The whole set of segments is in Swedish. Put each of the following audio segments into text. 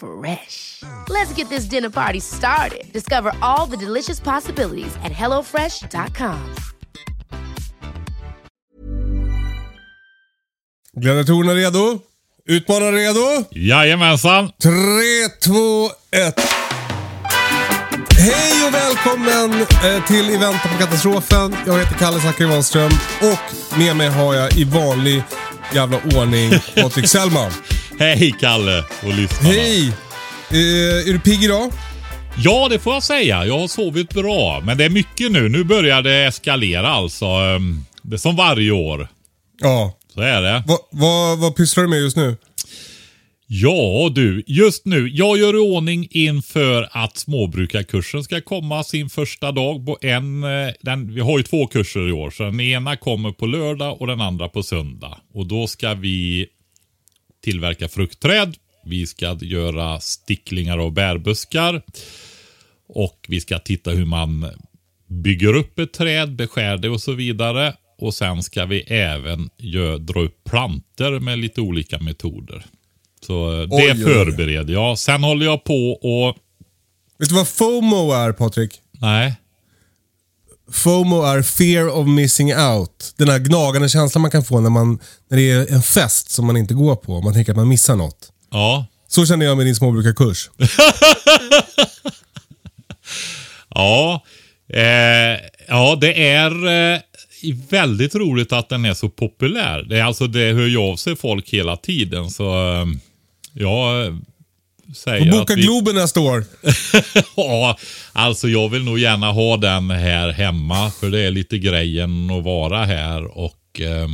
Fresh. Let's get this dinner party started. Discover all the delicious possibilities at hellofresh.com. Gladiatorerna redo? Utmanarna redo? Jajamensan. 3, 2, 1. Hej och välkommen eh, till Eventa på katastrofen. Jag heter Kalle Zackari Wahlström och med mig har jag i vanlig jävla ordning Patrik Sellman. Hej Kalle och lyssnarna. Hej! Eh, är du pigg idag? Ja, det får jag säga. Jag har sovit bra. Men det är mycket nu. Nu börjar det eskalera alltså. Ehm, Det är som varje år. Ja. Så är det. Va, va, vad pysslar du med just nu? Ja du, just nu. Jag gör i ordning inför att småbrukarkursen ska komma sin första dag. På en, eh, den, vi har ju två kurser i år, så den ena kommer på lördag och den andra på söndag. Och då ska vi tillverka fruktträd. Vi ska göra sticklingar och bärbuskar. Och vi ska titta hur man bygger upp ett träd, beskär det och så vidare. Och sen ska vi även gö- dra upp planter med lite olika metoder. Så eh, det Oj, oj, oj. förbereder jag. Sen håller jag på och... Vet du vad FOMO är Patrik? Nej. FOMO är fear of missing out. Den här gnagande känslan man kan få när, man, när det är en fest som man inte går på. Man tänker att man missar något. Ja. Så känner jag med din småbrukarkurs. Ja. Eh, ja, det är eh, väldigt roligt att den är så populär. Det, är alltså, det hör ju av sig folk hela tiden. Så eh, jag säger Och boka vi... Globen nästa år. Ja, alltså jag vill nog gärna ha den här hemma. För det är lite grejen att vara här och eh,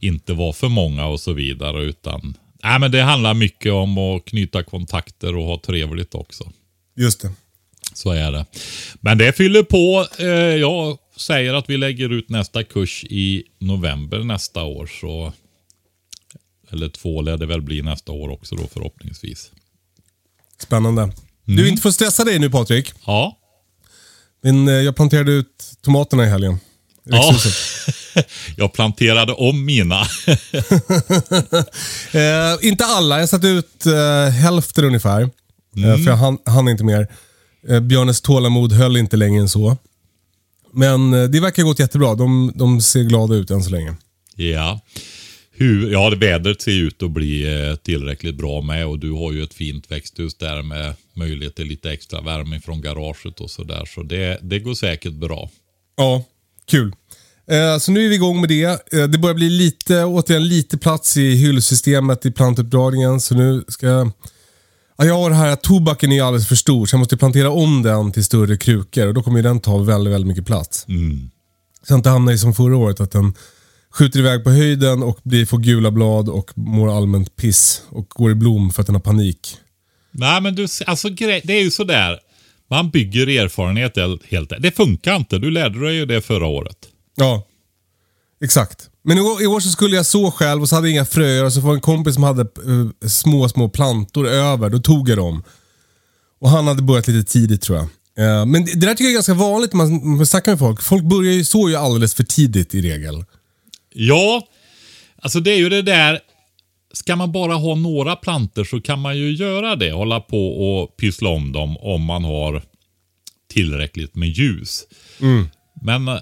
inte vara för många och så vidare. Utan, nej, men det handlar mycket om att knyta kontakter och ha trevligt också. Just det. Så är det. Men det fyller på. Eh, jag säger att vi lägger ut nästa kurs i november nästa år. Så, eller två lär det väl bli nästa år också då förhoppningsvis. Spännande. Du, inte för att stressa dig nu Patrik. Ja. Men eh, jag planterade ut tomaterna i helgen. I Ja. jag planterade om mina. Eh, inte alla. Jag satte ut eh, hälften ungefär. Eh, för jag hann, hann inte mer. Eh, Björnes tålamod höll inte längre än så. Men eh, det verkar gått jättebra. De, de ser glada ut än så länge. Ja. Hur, ja, vädret ser ut att bli eh, tillräckligt bra med och du har ju ett fint växthus där med möjlighet till lite extra värme från garaget och sådär. Så det, det går säkert bra. Ja, kul. Eh, så nu är vi igång med det. Eh, det börjar bli lite, återigen lite plats i hyllsystemet i plantuppdragningen. Så nu ska jag... Ja, jag har det här att tobaken är alldeles för stor så jag måste plantera om den till större krukor och då kommer ju den ta väldigt, väldigt mycket plats. Så jag inte hamnar i som förra året att den skjuter iväg på höjden och blir, får gula blad och mår allmänt piss och går i blom för att den har panik. Nej, men du, alltså det är ju sådär. Man bygger erfarenhet helt-. Det funkar inte. Du lärde dig ju det förra året. Ja, exakt. Men i år, i år så skulle jag så själv och så hade jag inga fröer och så var en kompis som hade eh, små, små plantor över. Då tog jag dem. Och han hade börjat lite tidigt tror jag. Eh, men det, det där tycker jag är ganska vanligt när man, man snackar med folk. Folk börjar ju så ju alldeles för tidigt i regel. Ja, alltså det är ju det där. Ska man bara ha några planter så kan man ju göra det. Hålla på och pyssla om dem om man har tillräckligt med ljus. Men eh,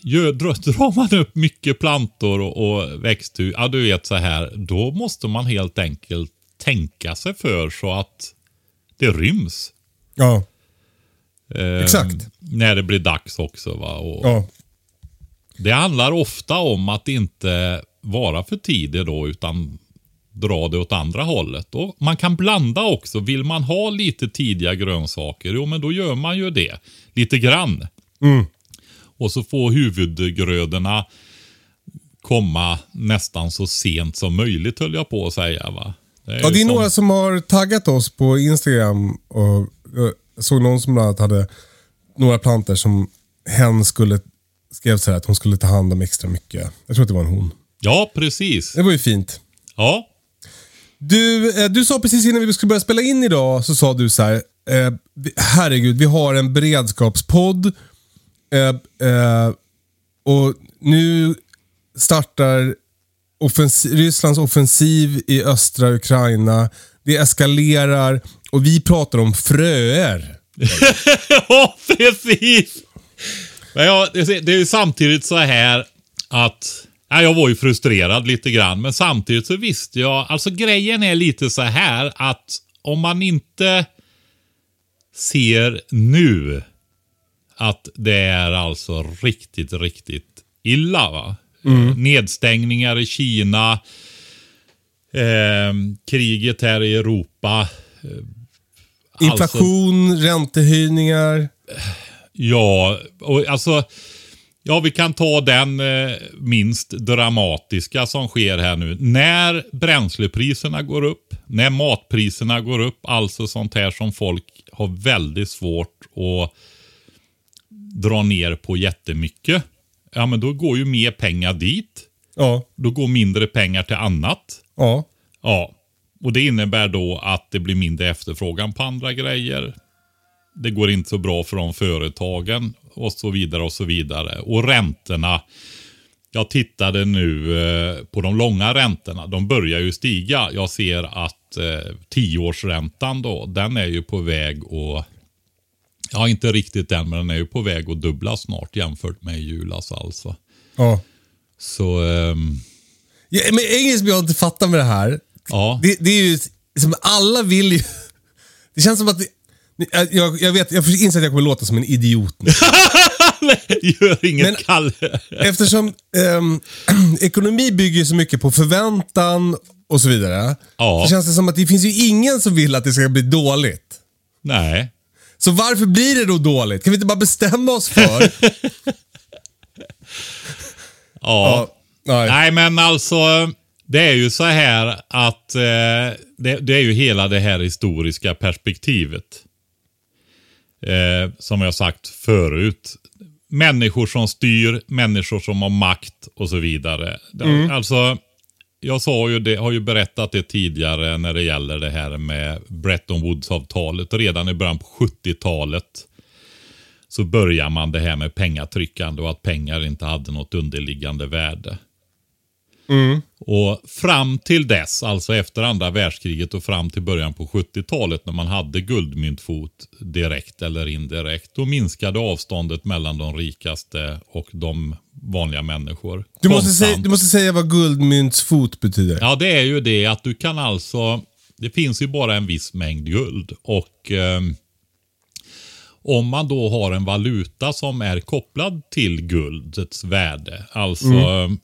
gör, drar man upp mycket plantor och, och växthus, ja du vet så här, då måste man helt enkelt tänka sig för så att det ryms. Ja, Eh, Exakt. När det blir dags också. Va? Och, ja. Det handlar ofta om att inte vara för tidig då, utan dra det åt andra hållet. Och man kan blanda också. Vill man ha lite tidiga grönsaker, jo men då gör man ju det. Lite grann. Och så får huvudgrödorna komma nästan så sent som möjligt höll jag på att säga. Va? Ja, ju det är som- några som har taggat oss på Instagram. Och jag såg någon som bland annat hade några planter som hen skulle, skrev så här att hon skulle ta hand om extra mycket. Jag tror att det var en hon. Ja, precis. Det var ju fint. Ja, Du, eh, du sa precis innan vi skulle börja spela in idag, så sa du så här. Eh, herregud, vi har en beredskapspodd. Eh, eh, och nu startar offens- Rysslands offensiv i östra Ukraina. Det eskalerar och vi pratar om fröer. ja precis. Men ja, det är ju samtidigt så här att ja, jag var ju frustrerad lite grann, men samtidigt så visste jag, alltså grejen är lite så här att om man inte ser nu att det är alltså riktigt, riktigt illa. va? Eh, Nedstängningar i Kina, eh, kriget här i Europa. Alltså- Inflation, räntehöjningar. Ja, och alltså. Ja, vi kan ta den eh, minst dramatiska som sker här nu. När bränslepriserna går upp, när matpriserna går upp, alltså sånt här som folk har väldigt svårt att dra ner på jättemycket. Ja, men då går ju mer pengar dit. Ja, Då går mindre pengar till annat. ja. Ja, och det innebär då att det blir mindre efterfrågan på andra grejer. Det går inte så bra för de företagen och så vidare och så vidare. Och räntorna. Jag tittade nu eh, på de långa räntorna. De börjar ju stiga. Jag ser att eh, tioårsräntan då, den är ju på väg att Ja, inte riktigt än, men den är ju på väg att dubbla snart jämfört med i julas alltså. ja. Så, ehm, ja men en som jag inte fattar med det här. ja. Det, det är ju som alla vill ju. Det känns som att jag, jag vet, jag inser att jag kommer låta som en idiot nu. Gör inget Men- Kalle. Eftersom ehm, ekonomi bygger så mycket på förväntan och så vidare. Ja. Så känns det som att det finns ju ingen som vill att det ska bli dåligt. Nej. Så varför blir det då dåligt? Kan vi inte bara bestämma oss för? Ja. nej. Nej, men alltså. Det är ju så här att eh, det, det är ju hela det här historiska perspektivet. Eh, som jag sagt förut. Människor som styr, människor som har makt och så vidare. Det- Alltså, jag sa ju det, har ju berättat det tidigare när det gäller det här med Bretton Woods-avtalet. Redan i början på 70-talet så börjar man det här med pengatryckande och att pengar inte hade något underliggande värde. Och fram till dess, alltså efter andra världskriget och fram till början på 70-talet när man hade guldmyntfot direkt eller indirekt, då minskade avståndet mellan de rikaste och de vanliga människor. Du, måste säga, du måste säga vad guldmyntsfot betyder. Ja, det är ju det att du kan alltså, det finns ju bara en viss mängd guld och ehm, om man då har en valuta som är kopplad till guldets värde, alltså ehm,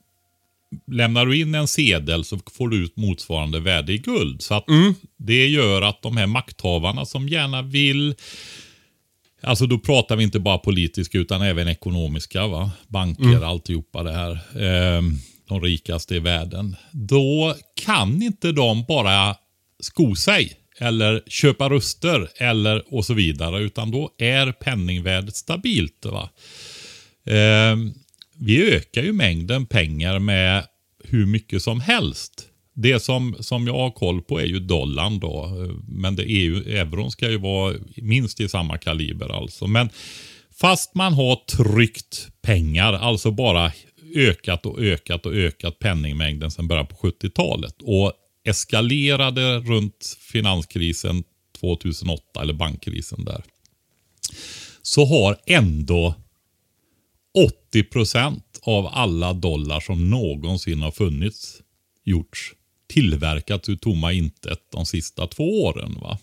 lämnar du in en sedel så får du ut motsvarande värde i guld. Så att det gör att de här makthavarna som gärna vill Alltså då pratar vi inte bara politiska utan även ekonomiska. va? Banker, alltihopa det här. Ehm, de rikaste i världen. Då kan inte de bara sko sig eller köpa röster eller och så vidare. Utan då är penningvärdet stabilt. va? Ehm, vi ökar ju mängden pengar med hur mycket som helst. Det som, som jag har koll på är ju dollarn då. Men det är ju, euron ska ju vara minst i samma kaliber alltså. Men fast man har tryckt pengar, alltså bara ökat och ökat och ökat penningmängden sedan början på 70-talet. Och eskalerade runt finanskrisen 2008, eller bankkrisen där. Så har ändå 80 procent av alla dollar som någonsin har funnits gjorts tillverkats ur tomma intet de sista två åren. va?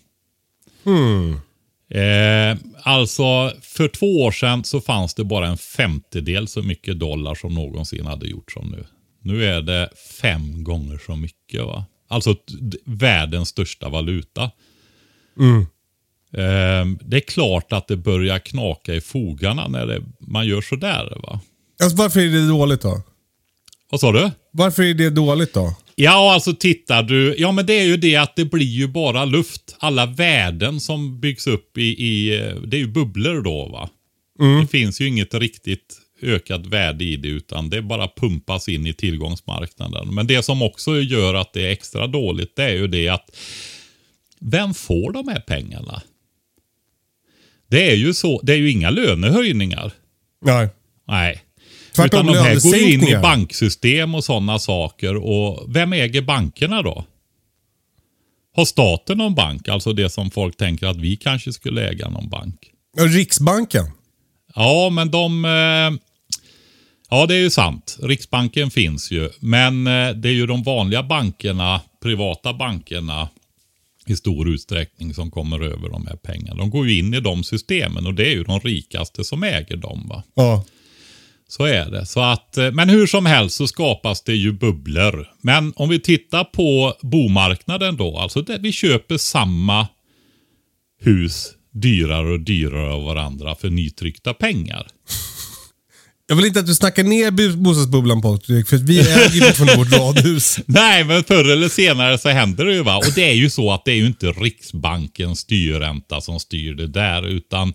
Eh, alltså, för två år sedan så fanns det bara en femtedel så mycket dollar som någonsin hade gjort som nu. Nu är det fem gånger så mycket. va? Alltså världens största valuta. Eh, det är klart att det börjar knaka i fogarna när det, man gör sådär. va? Alltså, varför är det dåligt då? Vad sa du? Varför är det dåligt då? Ja, alltså tittar du. Ja, men det är ju det att det blir ju bara luft. Alla värden som byggs upp i, i det är ju bubblor då va. Det finns ju inget riktigt ökat värde i det utan det bara pumpas in i tillgångsmarknaden. Men det som också gör att det är extra dåligt det är ju det att vem får de här pengarna? Det är ju så, det är ju inga lönehöjningar. Nej. Nej. Tvärtom, Utan de här går in i banksystem och sådana saker. Och vem äger bankerna då? Har staten någon bank? Alltså det som folk tänker att vi kanske skulle äga någon bank. Riksbanken. Ja, men de... Eh, ja, det är ju sant. Riksbanken finns ju. Men eh, det är ju de vanliga bankerna, privata bankerna i stor utsträckning som kommer över de här pengarna. De går ju in i de systemen och det är ju de rikaste som äger dem. va. Ja. Så är det. Så att, eh, men hur som helst så skapas det ju bubblor. Men om vi tittar på bomarknaden då. Alltså det, vi köper samma hus dyrare och dyrare av varandra för nytryckta pengar. Jag vill inte att du snackar ner bu- bostadsbubblan Patrik, för vi äger ju fortfarande vårt radhus. Nej, men förr eller senare så händer det ju va. Och det är ju så att det är ju inte Riksbankens styrränta som styr det där. Utan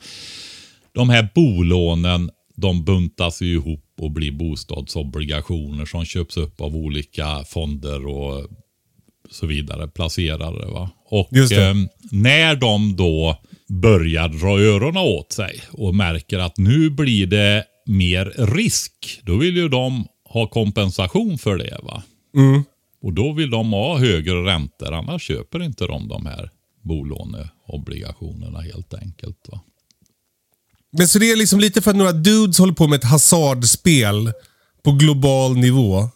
de här bolånen, de buntas ju ihop och blir bostadsobligationer som köps upp av olika fonder och så vidare, placerare. Va? Och eh, när de då börjar dra öronen åt sig och märker att nu blir det mer risk, då vill ju de ha kompensation för det. va. Och då vill de ha högre räntor, annars köper inte de de här bolåneobligationerna helt enkelt. Va? Men så det är liksom lite för att några dudes håller på med ett hasardspel på global nivå.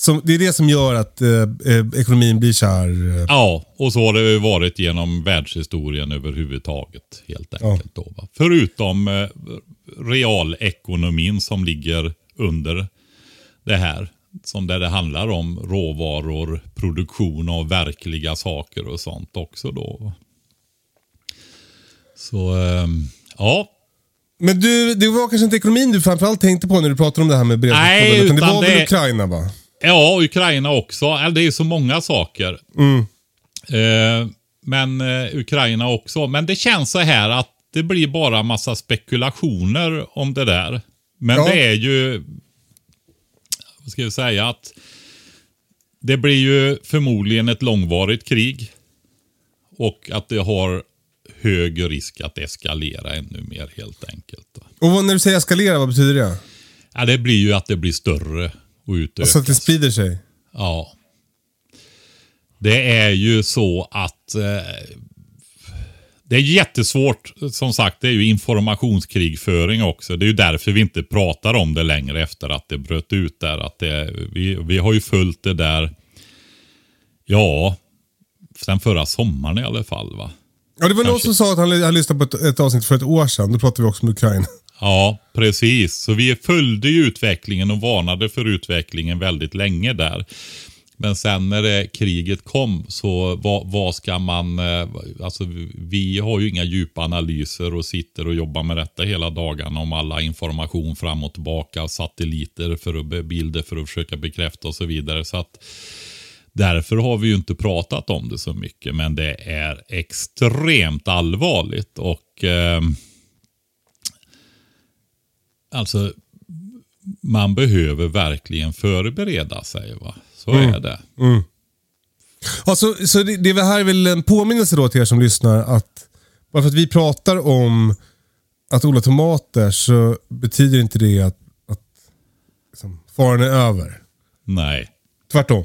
Som, det är det som gör att eh, eh, ekonomin blir här... Eh, Ja, och så har det varit genom världshistorien överhuvudtaget. Helt enkelt. Då, va? Förutom eh, realekonomin som ligger under det här. Som där det handlar om råvaror, produktion av verkliga saker och sånt också då. Så, ehm, ja. Men du, det var kanske inte ekonomin du framförallt tänkte på när du pratade om det här med Nej, beredskapsklubben. Utan det utan var väl det- Ukraina va? Ja, Ukraina också. Eller, Det är så många saker. Eh, men eh, Ukraina också. Men det känns så här att det blir bara massa spekulationer om det där. Men Ja. det är ju, vad ska jag säga, att det blir ju förmodligen ett långvarigt krig. Och att det har hög risk att eskalera ännu mer helt enkelt. Och när du säger eskalera, vad betyder det? Ja, det blir ju att det blir större och utökas. Alltså att det sprider sig? Ja. Det är ju så att eh, det är jättesvårt. Som sagt, det är ju informationskrigföring också. Det är ju därför vi inte pratar om det längre efter att det bröt ut där. Att det, vi, vi har ju följt det där, ja, sen förra sommaren i alla fall. va. Ja, det var någon Kanske. som sa att han hade lyssnat på ett, ett avsnitt för ett år sedan. Då pratade vi också om Ukraina. Ja, precis. Så vi följde ju utvecklingen och varnade för utvecklingen väldigt länge där. Men sen när det, kriget kom så vad, vad ska man... Eh, alltså vi har ju inga djupa analyser och sitter och jobbar med detta hela dagarna om alla information fram och tillbaka, satelliter för att, bilder för att försöka bekräfta och så vidare. Så att Därför har vi ju inte pratat om det så mycket, men det är extremt allvarligt. och... Eh, Alltså, man behöver verkligen förbereda sig. va? Så är det. Alltså, så det, det här är väl en påminnelse då till er som lyssnar att bara för att vi pratar om att odla tomater så betyder inte det att, att liksom, faran är över. Nej. Tvärtom.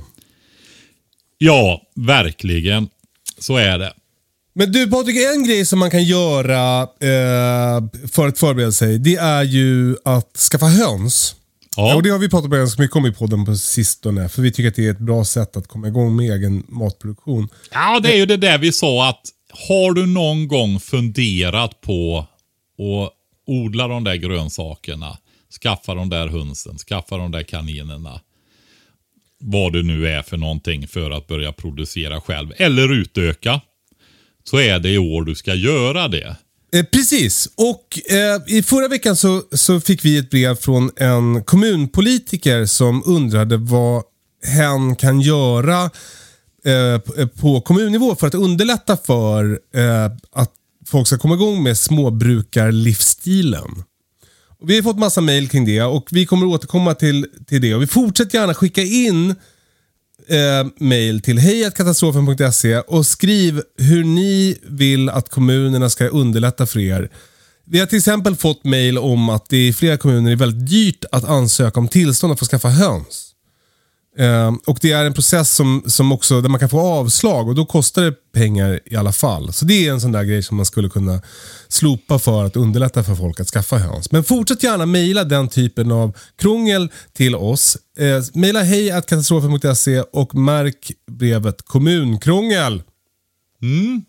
Ja, verkligen. Så är det. Men du Patrik, en grej som man kan göra eh, för att förbereda sig, det är ju att skaffa höns. Ja, Och det har vi pratat ganska mycket om i podden på sistone. För vi tycker att det är ett bra sätt att komma igång med egen matproduktion. ja det är ju det där vi sa att har du någon gång funderat på att odla de där grönsakerna? Skaffa de där hönsen, skaffa de där kaninerna. Vad det nu är för någonting för att börja producera själv. Eller utöka. Så är det i år du ska göra det. Eh, precis. Och eh, i förra veckan så, så fick vi ett brev från en kommunpolitiker som undrade vad hen kan göra eh, eh på kommunnivå för att underlätta för eh, att folk ska komma igång med småbrukarlivsstilen. Och vi har fått massa mail kring det och vi kommer återkomma till, till det. Och vi fortsätter gärna skicka in eh, mejl till hejatkatastrofen.se och skriv hur ni vill att kommunerna ska underlätta för er. Vi har till exempel fått mejl om att det i flera kommuner är väldigt dyrt att ansöka om tillstånd att få skaffa höns. Ehm, och Det är en process som, som också, där man kan få avslag och då kostar det pengar i alla fall. Så det är en sån där grej som man skulle kunna slopa för att underlätta för folk att skaffa höns. Men fortsätt gärna mejla den typen av krångel till oss. Eh, mejla hej katastrofen.se och märk brevet kommunkrångel. Mm.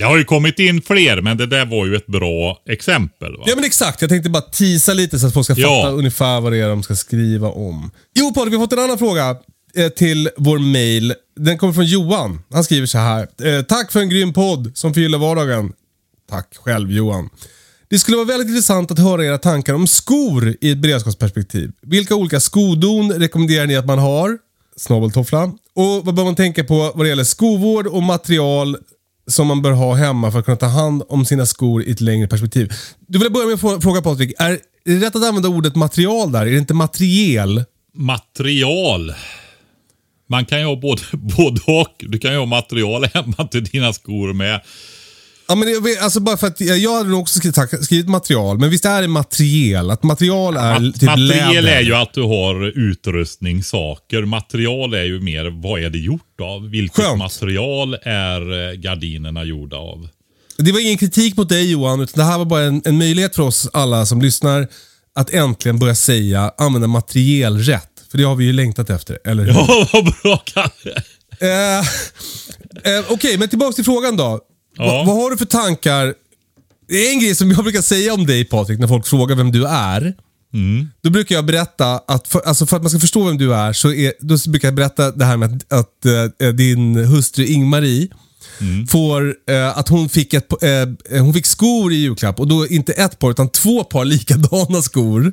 Det har ju kommit in fler, men det där var ju ett bra exempel. Va? Ja men exakt, jag tänkte bara teasa lite så att folk ska Ja. fatta ungefär vad det är de ska skriva om. Jo Patrik, vi har fått en annan fråga eh, till vår mail. Den kommer från Johan. Han skriver så här. Eh, tack för en grym podd som förgyller vardagen. Tack själv Johan. Det skulle vara väldigt intressant att höra era tankar om skor i ett beredskapsperspektiv. Vilka olika skodon rekommenderar ni att man har? Snabeltoffla. Och vad bör man tänka på vad det gäller skovård och material som man bör ha hemma för att kunna ta hand om sina skor i ett längre perspektiv. Du vill börja med att fråga Patrik, är är det rätt att använda ordet material där? Är det inte materiel? Material. Man kan ju ha både, både och. Du kan ju ha material hemma till dina skor med. Ja, men det, alltså bara för att jag jag hade nog också skrivit, skrivit material, men visst är det materiel? Att material är Mat- typ material läder? är ju att du har utrustningssaker. Material är ju mer, vad är det gjort av? Vilket Skönt. material är eh, gardinerna gjorda av? Det var ingen kritik mot dig Johan, utan det här var bara en, en möjlighet för oss alla som lyssnar att äntligen börja säga, använda materiel rätt. För det har vi ju längtat efter, eller hur? Ja, vad bra Kalle. Eh, eh, Okej, men tillbaka till frågan då. Ja. Va, vad har du för tankar? Det är en grej som jag brukar säga om dig Patrik, när folk frågar vem du är. Då brukar jag berätta att för, alltså för att man ska förstå vem du är, så är, då brukar jag berätta det här med att, att eh, din hustru Ingmarie får, eh, att hon fick, ett, eh, hon fick skor i julklapp och då inte ett par utan två par likadana skor.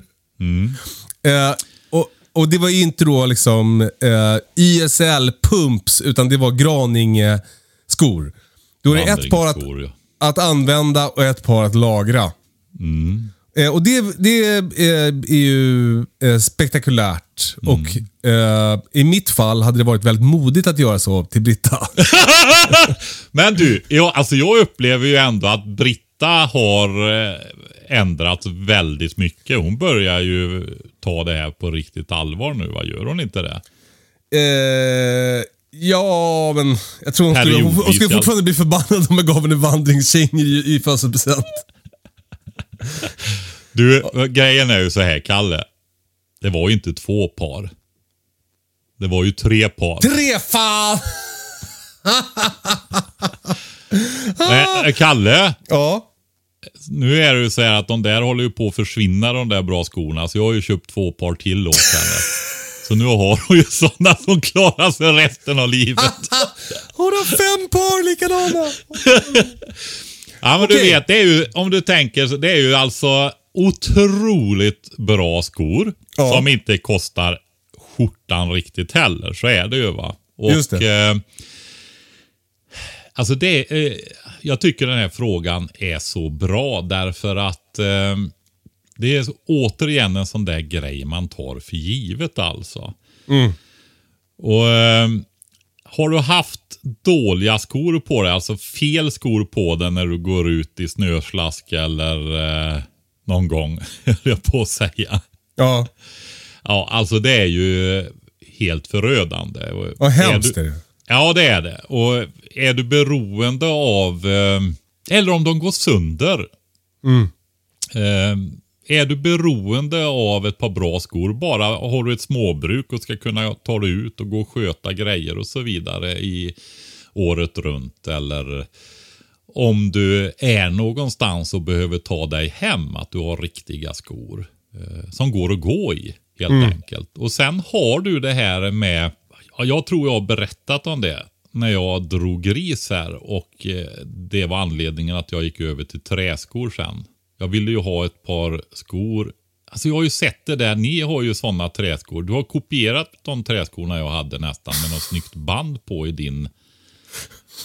Eh, och, och det var ju inte då liksom YSL pumps utan det var Graninge skor. Då är det ett par att, ja. att använda och ett par att lagra. Eh, och det, det eh, är ju eh, spektakulärt. Och eh, i mitt fall hade det varit väldigt modigt att göra så till Britta. Men du, jag, alltså jag upplever ju ändå att Britta har eh, ändrats väldigt mycket. Hon börjar ju ta det här på riktigt allvar nu. Vad gör hon inte det? Ja, men jag tror hon skulle, hon, hon skulle fortfarande bli förbannad om jag gav henne vandringskängor i, i födelsedagspresent. Du, grejen är ju så här Kalle. Det var ju inte två par. Det var ju tre par. Tre fan! Men, eh, Kalle, Ja. nu är det ju så här att de där håller ju på att försvinna de där bra skorna. Så jag har ju köpt två par till åt henne. Så nu har hon ju sådana som klarar sig resten av livet. Hon har fem par likadana. Ja men Okej. du vet, det är ju, om du tänker, det är ju alltså otroligt bra skor. Ja. Som inte kostar skjortan riktigt heller. Så är det ju va. Och, Just det. Eh, alltså det, eh, jag tycker den här frågan är så bra därför att eh, det är återigen en sån där grej man tar för givet alltså. Och eh, Har du haft dåliga skor på dig, alltså fel skor på dig när du går ut i snöslask eller eh, någon gång, höll jag på att säga. Ja, Ja, alltså det är ju helt förödande. Och vad är hemskt du- är det. Ja, det är det. Och är du beroende av, eh, eller om de går sönder. Eh, är du beroende av ett par bra skor, bara har du ett småbruk och ska kunna ta dig ut och gå och sköta grejer och så vidare i året runt eller om du är någonstans och behöver ta dig hem, att du har riktiga skor eh, som går att gå i helt enkelt. Och sen har du det här med, ja, jag tror jag har berättat om det när jag drog gris här och eh, det var anledningen att jag gick över till träskor sen. Jag ville ju ha ett par skor. Alltså jag har ju sett det där, ni har ju sådana träskor. Du har kopierat de träskorna jag hade nästan med något snyggt band på i din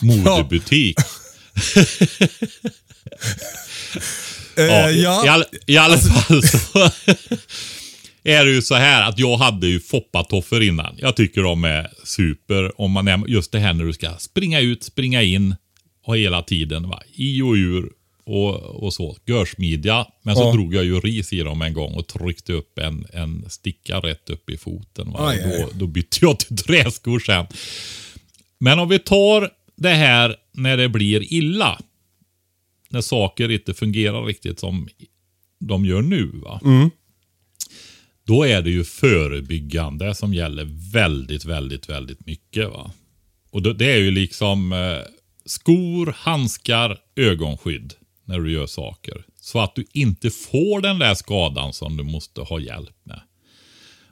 modebutik. Eh, Ja, ja. I, all, I alla fall så är det ju så här att jag hade ju foppatoffer innan. Jag tycker de är super. Om man är, just det här när du ska springa ut, springa in och hela tiden va? i och ur och, och så. Görsmidja. Men så Ja. drog jag ju ris i dem en gång och tryckte upp en, en sticka rätt upp i foten. Aj, aj. Då, då bytte jag till träskor sen. Men om vi tar det här när det blir illa. När saker inte fungerar riktigt som de gör nu. Va? Då är det ju förebyggande som gäller väldigt, väldigt, väldigt mycket. va. Och det, det är ju liksom eh, skor, handskar, ögonskydd när du gör saker. Så att du inte får den där skadan som du måste ha hjälp med.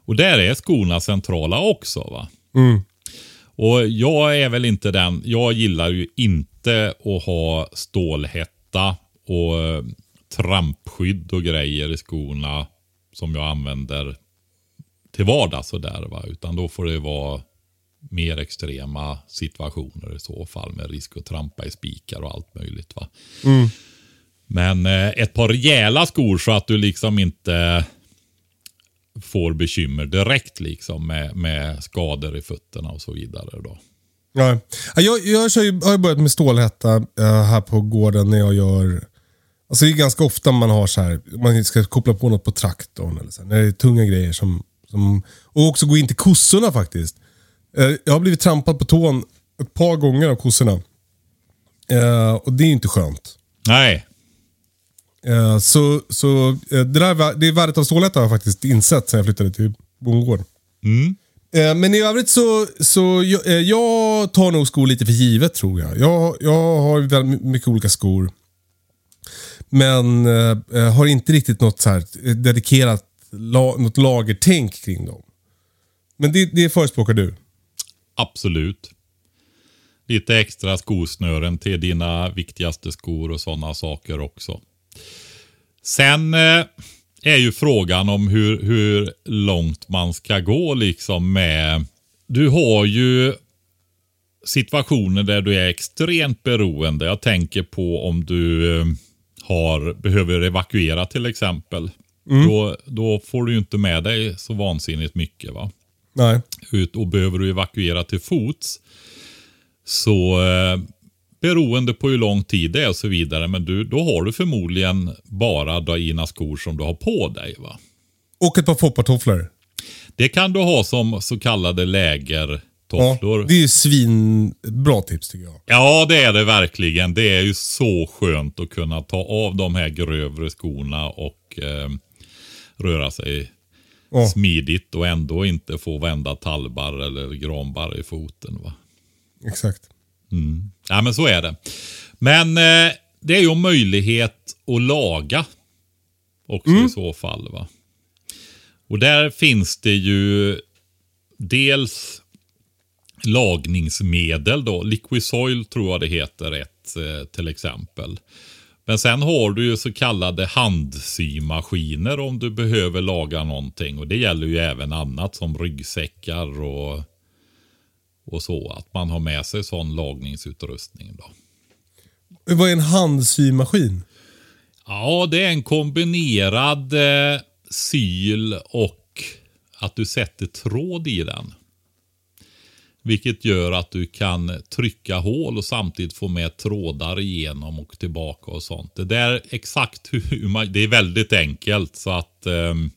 Och där är skorna centrala också. va. Och jag är väl inte den, jag gillar ju inte att ha stålhätta och eh, trampskydd och grejer i skorna som jag använder till vardags sådär va. Utan då får det vara mer extrema situationer i så fall med risk att trampa i spikar och allt möjligt va. Men eh, ett par rejäla skor så att du liksom inte får bekymmer direkt liksom med, med skador i fötterna och så vidare då. Ja. Ja, Jag, jag kör ju, har ju börjat med stålhätta eh, här på gården när jag gör... Alltså det är ganska ofta man har så här, man ska koppla på något på traktorn eller så här, när det är tunga grejer som, som... Och också gå in till kossorna faktiskt. Eh, Jag har blivit trampad på tån ett par gånger av kossorna. Och det är inte skönt. Nej, så så eh, det, där, det värdet av stålhätta har jag faktiskt insett sen jag flyttade till bondgård. Eh, Men i övrigt så, så jag, eh, jag tar nog skor lite för givet tror jag. Jag, jag har väldigt mycket olika skor. Men eh, eh, har inte riktigt något så här eh, dedikerat la, något lagertänk kring dem. Men det, det förespråkar du. absolut. Lite extra skosnören till dina viktigaste skor och sådana saker också. Sen eh, är ju frågan om hur, hur långt man ska gå liksom med... Du har ju situationer där du är extremt beroende. Jag tänker på om du eh, har, behöver evakuera till exempel. Då, då får du ju inte med dig så vansinnigt mycket. va Nej. ut och behöver du evakuera till fots så eh, beroende på hur lång tid det är och så vidare. Men du, då har du förmodligen bara dina skor som du har på dig. va. Och ett par foppatofflor. Det kan du ha som så kallade Ja, lägertofflor. det är ju svinbra tips tycker jag. Ja, det är det verkligen. Det är ju så skönt att kunna ta av de här grövre skorna och eh, röra sig Ja. smidigt och ändå inte få vända tallbar eller granbarr i foten. va. Exakt. Ja, men så är det. Men eh, det är ju möjlighet att laga också i så fall. va. Och där finns det ju dels lagningsmedel då. Liquisoil tror jag det heter ett eh, till exempel. Men sen har du ju så kallade handsymaskiner om du behöver laga någonting. Och det gäller ju även annat som ryggsäckar och, och så. Att man har med sig sån lagningsutrustning då. Vad är en handsymaskin? Ja, det är en kombinerad eh, syl och att du sätter tråd i den. Vilket gör att du kan trycka hål och samtidigt få med trådar igenom och tillbaka och sånt. Det där exakt hur man, det är väldigt enkelt så att ehm,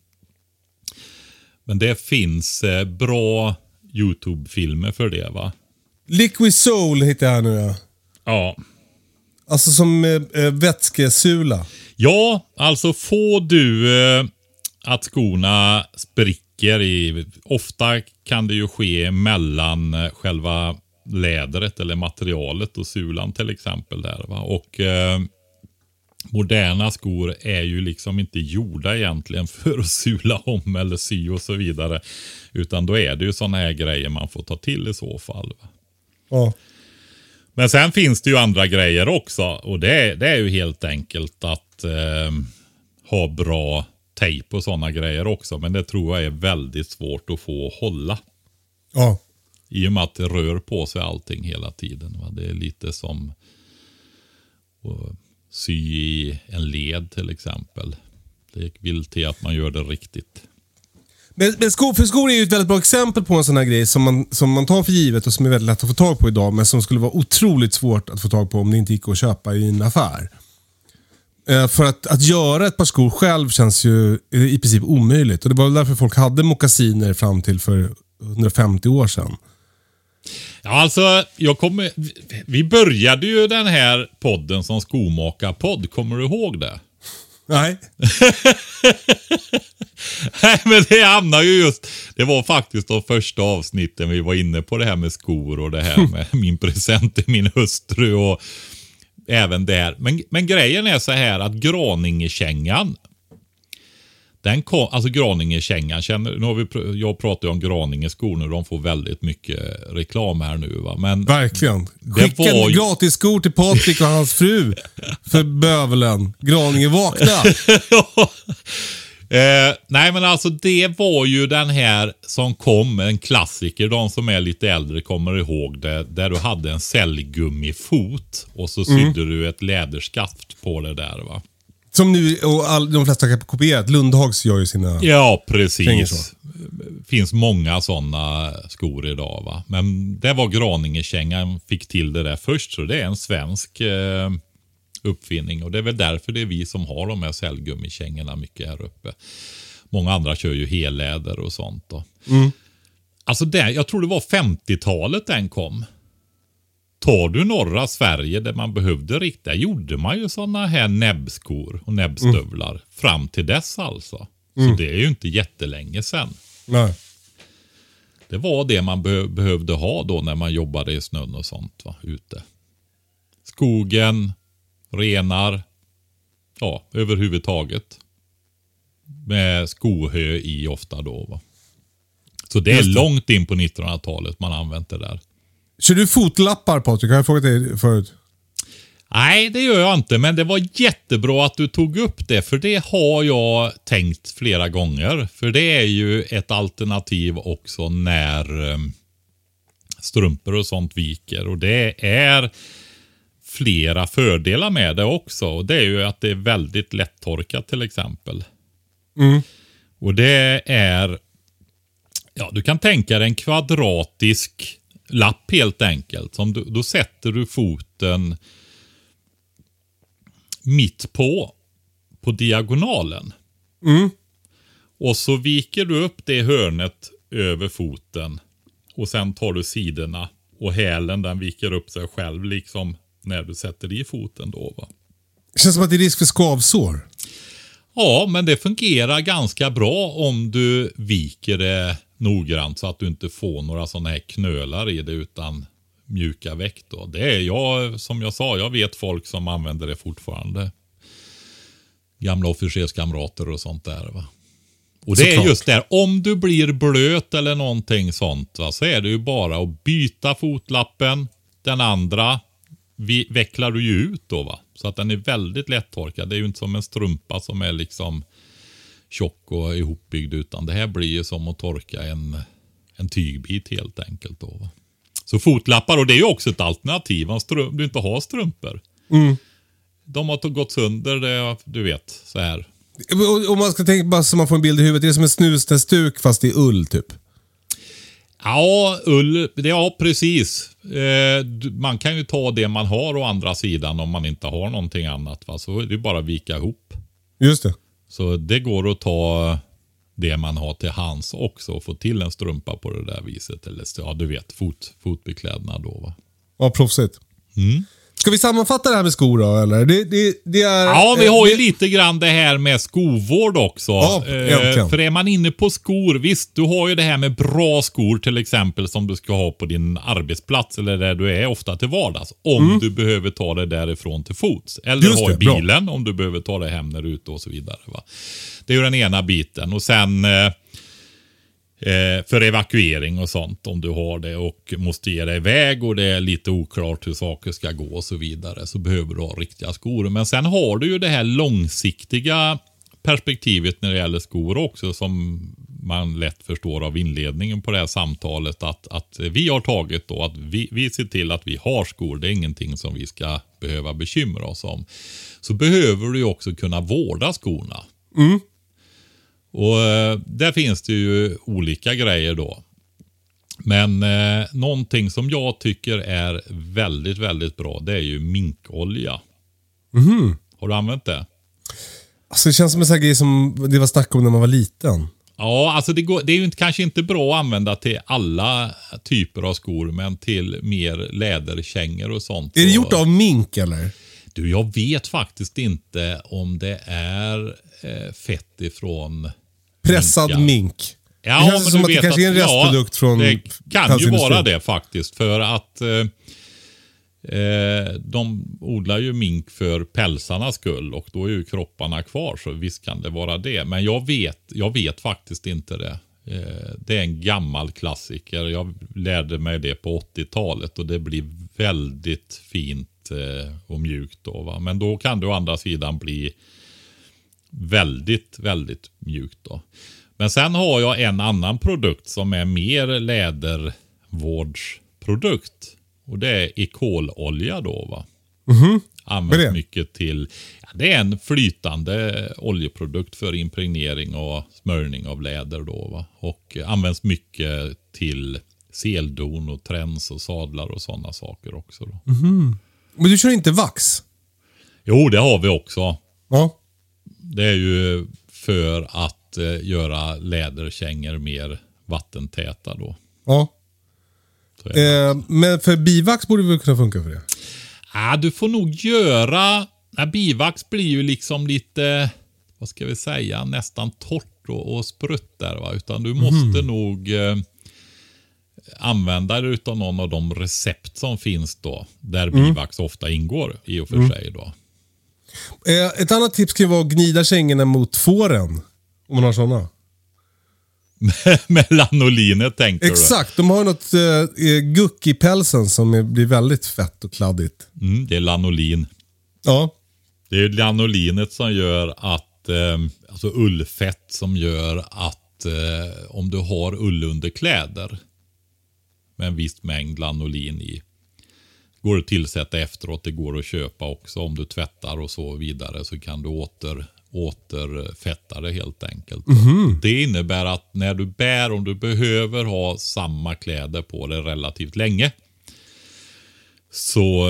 men det finns eh, bra YouTube-filmer för det va? Liquid Soul hittar jag nu ja. Ja. Alltså som eh, eh, vätskesula. Ja, alltså får du eh, att skorna spricker i... Ofta kan det ju ske mellan eh, själva lädret eller materialet och sulan till exempel. där va? Och eh, Moderna skor är ju liksom inte gjorda egentligen för att sula om eller sy och så vidare. Utan då är det ju sådana här grejer man får ta till i så fall. Va? Ja. Men sen finns det ju andra grejer också. Och det, är- det är ju helt enkelt att eh, ha bra tejp och sådana grejer också. Men det tror jag är väldigt svårt att få hålla. Ja. I och med att det rör på sig allting hela tiden. Va? Det är lite som att sy i en led till exempel. Det vill till att man gör det riktigt. Men, men skor, för skor är ju ett väldigt bra exempel på en sån här grej som man, som man tar för givet och som är väldigt lätt att få tag på idag. Men som skulle vara otroligt svårt att få tag på om det inte gick att köpa i en affär. Eh, för att, att göra ett par skor själv känns ju eh, i princip omöjligt. Och Det var väl därför folk hade mockasiner fram till för 150 år sedan. Ja, alltså, jag kommer, vi började ju den här podden som skomakarpodd. Kommer du ihåg det? Nej. Nej, men det hamnar ju just... Det var faktiskt de första avsnitten vi var inne på det här med skor och det här med min present till min hustru och även där. Men, men grejen är så här att Graningekängan den kom, alltså Graningekängan, känner, nu har vi, jag pratar ju om Graninge skor nu, de får väldigt mycket reklam här nu va. Men Verkligen. Skicka var ju- gratis skor till Patrik och hans fru. För bövelen. Graninge vakna. Eh, nej men alltså det var ju den här som kom, en klassiker. De som är lite äldre kommer ihåg det. Där du hade en cellgummifot och så sydde du ett läderskaft på det där va. Som nu, och all, de flesta har kopierat. Lundhags gör ju sina... Ja, precis. så. finns många sådana skor idag va. Men det var Graningekängan fick till det där först. Så det är en svensk eh, uppfinning. Och det är väl därför det är vi som har de här cellgummikängorna mycket här uppe. Många andra kör ju helläder och sånt. Då. Alltså det, jag tror det var 50-talet den kom. Tar du norra Sverige där man behövde riktiga, gjorde man ju sådana här näbbskor och näbbstövlar. Fram till dess alltså. Så det är ju inte jättelänge sedan. Nej. Det var det man be behövde ha då när man jobbade i snön och sånt va, ute. Skogen, renar, ja överhuvudtaget. Med skohö i ofta då. Va. Så det är långt in på 1900-talet man använt det där. Kör du fotlappar Patrik? Har jag frågat dig förut? Nej, det gör jag inte, men det var jättebra att du tog upp det, för det har jag tänkt flera gånger. För det är ju ett alternativ också när eh, strumpor och sånt viker. Och det är flera fördelar med det också. Och det är ju att det är väldigt lättorkat till exempel. Och det är, ja du kan tänka dig en kvadratisk lapp helt enkelt. Som du, då sätter du foten mitt på, på diagonalen. Och så viker du upp det hörnet över foten. Och sen tar du sidorna och hälen den viker upp sig själv liksom när du sätter i foten då va. Känns som att det är risk för skavsår. Ja, men det fungerar ganska bra om du viker det noggrant så att du inte får några sådana här knölar i det utan mjuka väck då. Det är jag, som jag sa, jag vet folk som använder det fortfarande. Gamla officerskamrater och sånt där va. Och det är Såklart. just där, om du blir blöt eller någonting sånt va, så är det ju bara att byta fotlappen. Den andra vi, vecklar du ju ut då va. Så att den är väldigt lättorkad. Det är ju inte som en strumpa som är liksom tjock och ihopbyggd. Utan det här blir ju som att torka en, en tygbit helt enkelt. Då, va? Så fotlappar, och det är ju också ett alternativ om du inte har strumpor. De har gått sönder, det, du vet, så här. Om man ska tänka bara så man får en bild i huvudet. Det är som en snusnäsduk fast i ull typ. Ja, ull, ja precis. Eh, man kan ju ta det man har å andra sidan om man inte har någonting annat. Va? Så är det bara att vika ihop. Just det. Så det går att ta det man har till hands också och få till en strumpa på det där viset. Eller ja, du vet, fot, fotbeklädnad då va. Ja, proffsigt. Ska vi sammanfatta det här med skor då, eller? Det, det, det är, Ja, vi eh, har ju det- lite grann det här med skovård också. Ja, Eh, för är man inne på skor, visst, du har ju det här med bra skor till exempel som du ska ha på din arbetsplats eller där du är ofta till vardags. Om du behöver ta det därifrån till fots. Eller Mm. Just ha i det, bra. bilen om du behöver ta det hem när du är ute och så vidare. Va? Det är ju den ena biten. Och sen eh, eh, för evakuering och sånt om du har det och måste ge dig iväg och det är lite oklart hur saker ska gå och så vidare så behöver du ha riktiga skor. Men sen har du ju det här långsiktiga perspektivet när det gäller skor också som man lätt förstår av inledningen på det här samtalet att, att vi har tagit då att vi, vi ser till att vi har skor. Det är ingenting som vi ska behöva bekymra oss om. Så behöver du ju också kunna vårda skorna. Mm. Och eh, där finns det ju olika grejer då. Men eh, någonting som jag tycker är väldigt, väldigt bra, det är ju minkolja. Har du använt det? Alltså, det känns som en sån grej som det var snack om när man var liten. Ja, alltså det, går, det är ju inte, kanske inte bra att använda till alla typer av skor, men till mer läderkängor och sånt. Är det gjort av mink eller? Du, jag vet faktiskt inte om det är eh, fett ifrån Pressad Minkar. mink. Ja, det känns som att det kanske är en att- restprodukt från Det kan ju vara det faktiskt. För att eh, eh, de odlar ju mink för pälsarnas skull och då är ju kropparna kvar. Så visst kan det vara det. Men jag vet, jag vet faktiskt inte det. Eh, det är en gammal klassiker. Jag lärde mig det på 80-talet och det blir väldigt fint eh, och mjukt då. Va? Men då kan det å andra sidan bli väldigt, väldigt mjukt då. Men sen har jag en annan produkt som är mer lädervårdsprodukt. Och det är ekololja då va. Vad är Används mycket till, ja, det är en flytande oljeprodukt för impregnering och smörjning av läder då va. Och används mycket till seldon och träns och sadlar och sådana saker också då. Men du kör inte vax? Jo, det har vi också. Ja. Det är ju för att eh, göra läderkängor mer vattentäta då. ja. Eh, men för bivax borde väl kunna funka för det? Ah, du får nog göra... Ja, bivax blir ju liksom lite, vad ska vi säga, nästan torrt och, och sprutt där. Va? Utan du måste nog eh, använda dig utav någon av de recept som finns då. Där bivax ofta ingår i och för sig då. Eh, ett annat tips kan ju vara att gnida kängorna mot fåren. Om man har sådana. Med lanolinet tänkte Exakt, de har något eh, eh, guck i pälsen som är, blir väldigt fett och kladdigt. du? Mm, det är lanolin. Ja. Det är lanolinet som gör att, eh, alltså ullfett som gör att eh, om du har ullunderkläder med en viss mängd lanolin i. Går att tillsätta efteråt, det går att köpa också om du tvättar och så vidare så kan du åter, återfetta det helt enkelt. Det innebär att när du bär, om du behöver ha samma kläder på dig relativt länge så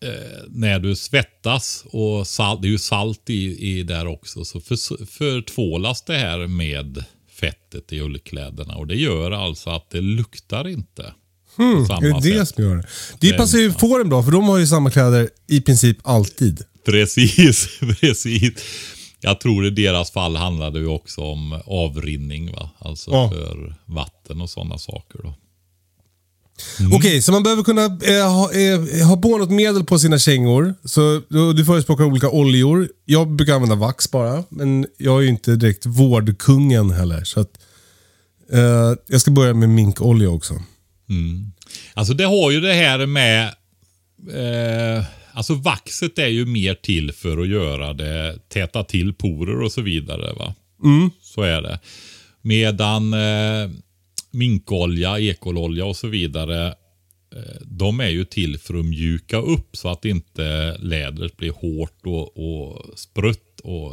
eh, när du svettas och salt, det är ju salt i, i där också, så för, förtvålas det här med fettet i ullkläderna och det gör alltså att det luktar inte. På Är det det som gör det? Det passar ju fåren bra för de har ju samma kläder i princip alltid. Precis, precis. Jag tror i deras fall handlade det också om avrinning, va? alltså Ja. för vatten och sådana saker. Då. Okej, så man behöver kunna eh, ha, eh, ha på något medel på sina kängor. Så du, du förespråkar olika oljor. Jag brukar använda vax bara, men jag är ju inte direkt vårdkungen heller. Så att, eh, jag ska börja med minkolja också. Alltså det har ju det här med... Eh, alltså vaxet är ju mer till för att göra det, täta till porer och så vidare. va. Så är det. Medan eh, minkolja, ekololja och så vidare. Eh, de är ju till för att mjuka upp så att inte lädret blir hårt och, och sprutt och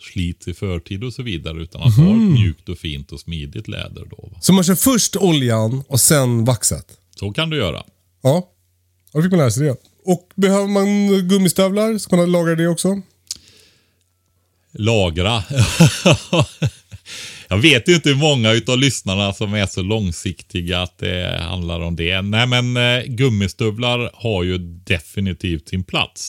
slits i förtid och så vidare. Utan att ha ett mjukt och fint och smidigt läder då. Va. Så man kör först oljan och sen vaxet. Så kan du göra. Ja, då fick man lära sig det. Och behöver man gummistövlar ska man lagra det också. Lagra. Jag vet ju inte hur många utav lyssnarna som är så långsiktiga att det handlar om det. Nej, men eh, gummistövlar har ju definitivt sin plats.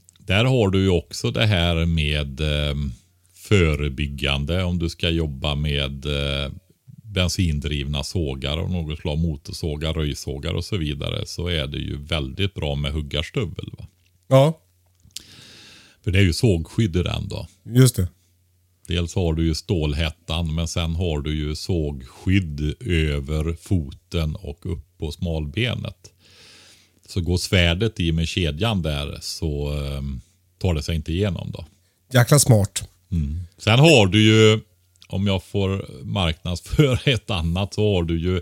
där har du ju också det här med ehm, förebyggande om du ska jobba med eh, bensindrivna sågar och något slag motorsågar, röjsågar och så vidare så är det ju väldigt bra med huggarstövel. Va? Ja, För det är ju sågskydd i den då. just det. Dels har du ju stålhättan men sen har du ju sågskydd över foten och upp på smalbenet. Så går svärdet i med kedjan där så eh, tar det sig inte igenom då. Jäkla smart. Sen har du ju, om jag får marknadsföra ett annat, så har du ju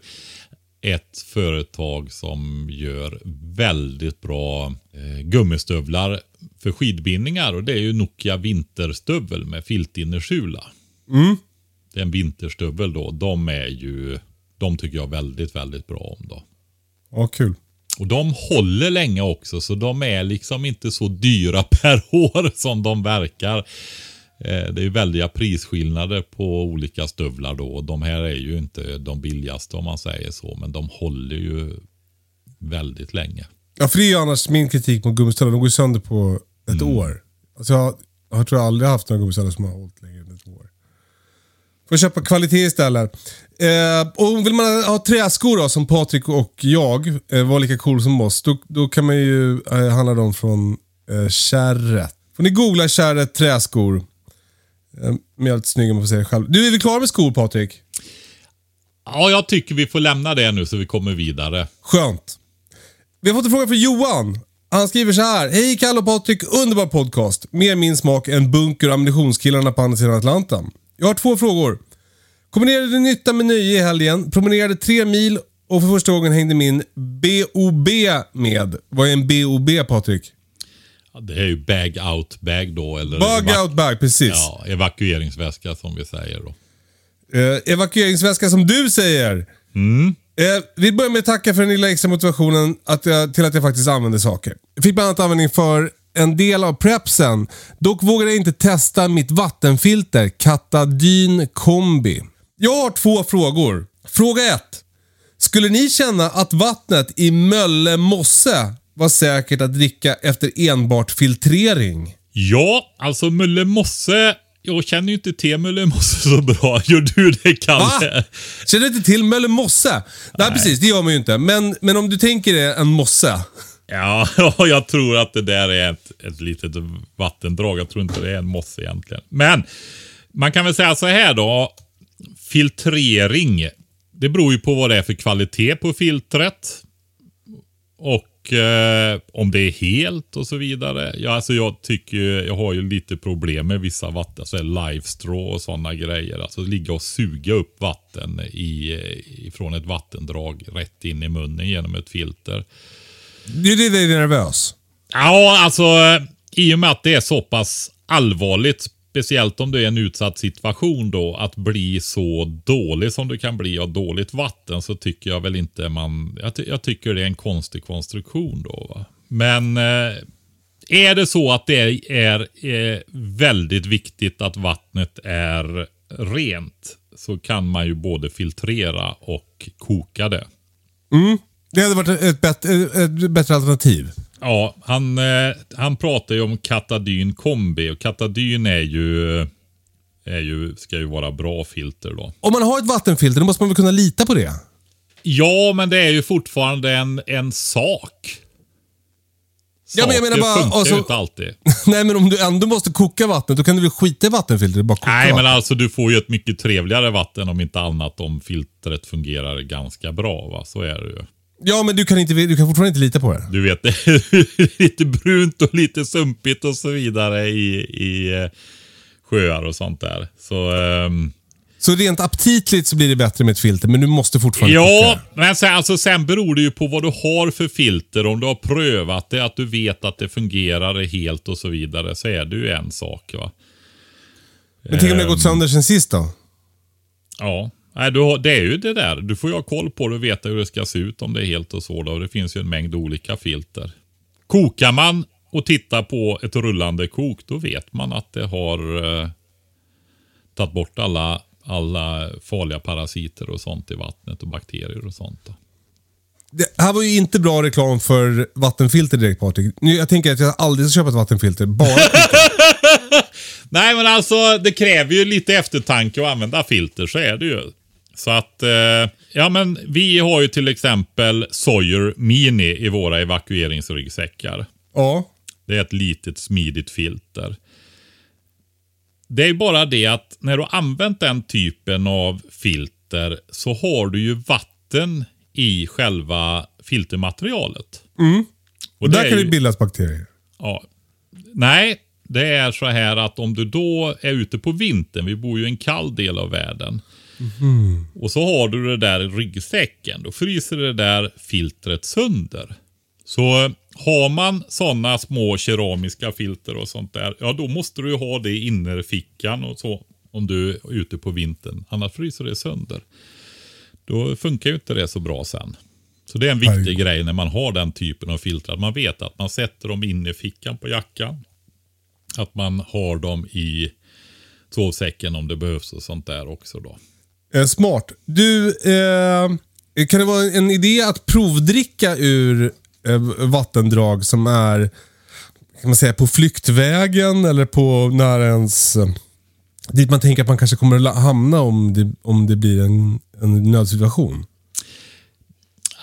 ett företag som gör väldigt bra eh, gummistövlar för skidbindningar och det är ju Nokia vinterstövel med filtinnersula. Det är en vinterstövel då. De är ju, de tycker jag väldigt, väldigt bra om då. Ja, kul. Och de håller länge också så de är liksom inte så dyra per år som de verkar. Eh, Det är ju väldiga prisskillnader på olika stövlar då. Och de här är ju inte de billigaste om man säger så. Men de håller ju väldigt länge. Ja, för det är ju annars min kritik mot gummistövlar. De går ju sönder på ett år. Alltså jag, jag har tror jag aldrig haft några gummistövlar som har hållit längre än ett år. Får köpa kvalitet istället. Eh, och vill man ha träskor då, som Patrik och jag eh, var lika cool som oss, då, då kan man ju eh, handla dem från eh, Kärret. Får ni googla Kärret träskor. Eh, Jävligt snygga om man får säga det själv. Du, är vi klara med skor Patrik? Ja, jag tycker vi får lämna det nu så vi kommer vidare. Skönt. Vi har fått en fråga från Johan. Han skriver så här. Hej Kalle och Patrik, underbar podcast. Mer min smak än bunker och ammunitionskillarna på andra sidan Atlanten. Jag har två frågor. Kombinerade nytta med nöje i helgen, promenerade tre mil och för första gången hängde min BOB med. Vad är en BOB Patrik? Ja, det är ju bag out bag då. Eller Bug out bag, precis. Ja, evakueringsväska som vi säger då. Eh, evakueringsväska som du säger. Eh, vi börjar med att tacka för den lilla extra motivationen att jag, till att jag faktiskt använder saker. Jag fick bland annat användning för en del av prepsen. Dock vågade jag inte testa mitt vattenfilter, Katadyn kombi. Jag har två frågor. Fråga 1. Skulle ni känna att vattnet i Mölle mosse var säkert att dricka efter enbart filtrering? Ja, alltså Mulle Mosse. Jag känner ju inte till Mulle Mosse så bra. Gör du det Kalle? Va? Känner du inte till Mölle mosse? Nej, precis. Det gör man ju inte. Men, men om du tänker dig en mosse. Ja, jag tror att det där är ett, ett litet vattendrag. Jag tror inte det är en mosse egentligen. Men man kan väl säga så här då. Filtrering. Det beror ju på vad det är för kvalitet på filtret. Och eh, om det är helt och så vidare. Ja, alltså jag tycker, jag har ju lite problem med vissa vatten, alltså live straw och sådana grejer. Alltså ligga och suga upp vatten i, från ett vattendrag rätt in i munnen genom ett filter. Är det dig nervös. Ja, alltså i och med att det är så pass allvarligt, speciellt om det är en utsatt situation då, att bli så dålig som du kan bli av dåligt vatten så tycker jag väl inte man, jag, jag tycker det är en konstig konstruktion då. Va? Men eh, är det så att det är, är väldigt viktigt att vattnet är rent så kan man ju både filtrera och koka det. Det hade varit ett, bättre, ett bättre alternativ. Ja, han, eh, han pratar ju om Katadyn kombi och Katadyn är ju, är ju, ska ju vara bra filter då. Om man har ett vattenfilter, då måste man väl kunna lita på det? Ja, men det är ju fortfarande en, en sak. Ja, men jag menar bara, funkar alltså- ju inte alltid. Nej, men om du ändå måste koka vattnet, då kan du väl skita i vattenfiltret? Bara koka Nej, men vatten. alltså du får ju ett mycket trevligare vatten om inte annat om filtret fungerar ganska bra. Va? Så är det ju. Ja, men du kan, inte, du kan fortfarande inte lita på det. Du vet, det är lite brunt och lite sumpigt och så vidare i, i eh, sjöar och sånt där. Så ehm, Så rent aptitligt så blir det bättre med ett filter, men du måste fortfarande Ja, men sen, alltså, sen beror det ju på vad du har för filter. Om du har prövat det, att du vet att det fungerar helt och så vidare, så är det ju en sak. va. Men tänk om det har gått sönder sen sist då? Ja, Nej, du har, det är ju det där. Du får ju ha koll på det och veta hur det ska se ut om det är helt och så. Då. Det finns ju en mängd olika filter. Kokar man och tittar på ett rullande kok, då vet man att det har eh, tagit bort alla, alla farliga parasiter och sånt i vattnet och bakterier och sånt. Då. Det här var ju inte bra reklam för vattenfilter direkt Patrik. Nu, jag tänker att jag aldrig ska köpa ett vattenfilter. Bara Nej, men alltså det kräver ju lite eftertanke att använda filter, så är det ju. Så att, eh, ja men vi har ju till exempel Sawyer Mini i våra evakueringsryggsäckar. Ja. Det är ett litet smidigt filter. Det är bara det att när du har använt den typen av filter så har du ju vatten i själva filtermaterialet. Och det Där är kan ju- det bildas bakterier. Ja. Nej, det är så här att om du då är ute på vintern, vi bor ju i en kall del av världen. Och så har du det där i ryggsäcken. Då fryser det där filtret sönder. Så har man sådana små keramiska filter och sånt där, ja då måste du ha det i innerfickan och så. Om du är ute på vintern. Annars fryser det sönder. Då funkar ju inte det så bra sen. Så det är en viktig Herregud. grej när man har den typen av filter. Att man vet att man sätter dem inne i fickan på jackan. Att man har dem i sovsäcken om det behövs och sånt där också då. Eh, smart. Du, eh, kan det vara en idé att provdricka ur eh, vattendrag som är kan man säga, på flyktvägen eller på nära ens... Eh, dit man tänker att man kanske kommer att hamna om det, om det blir en, en nödsituation?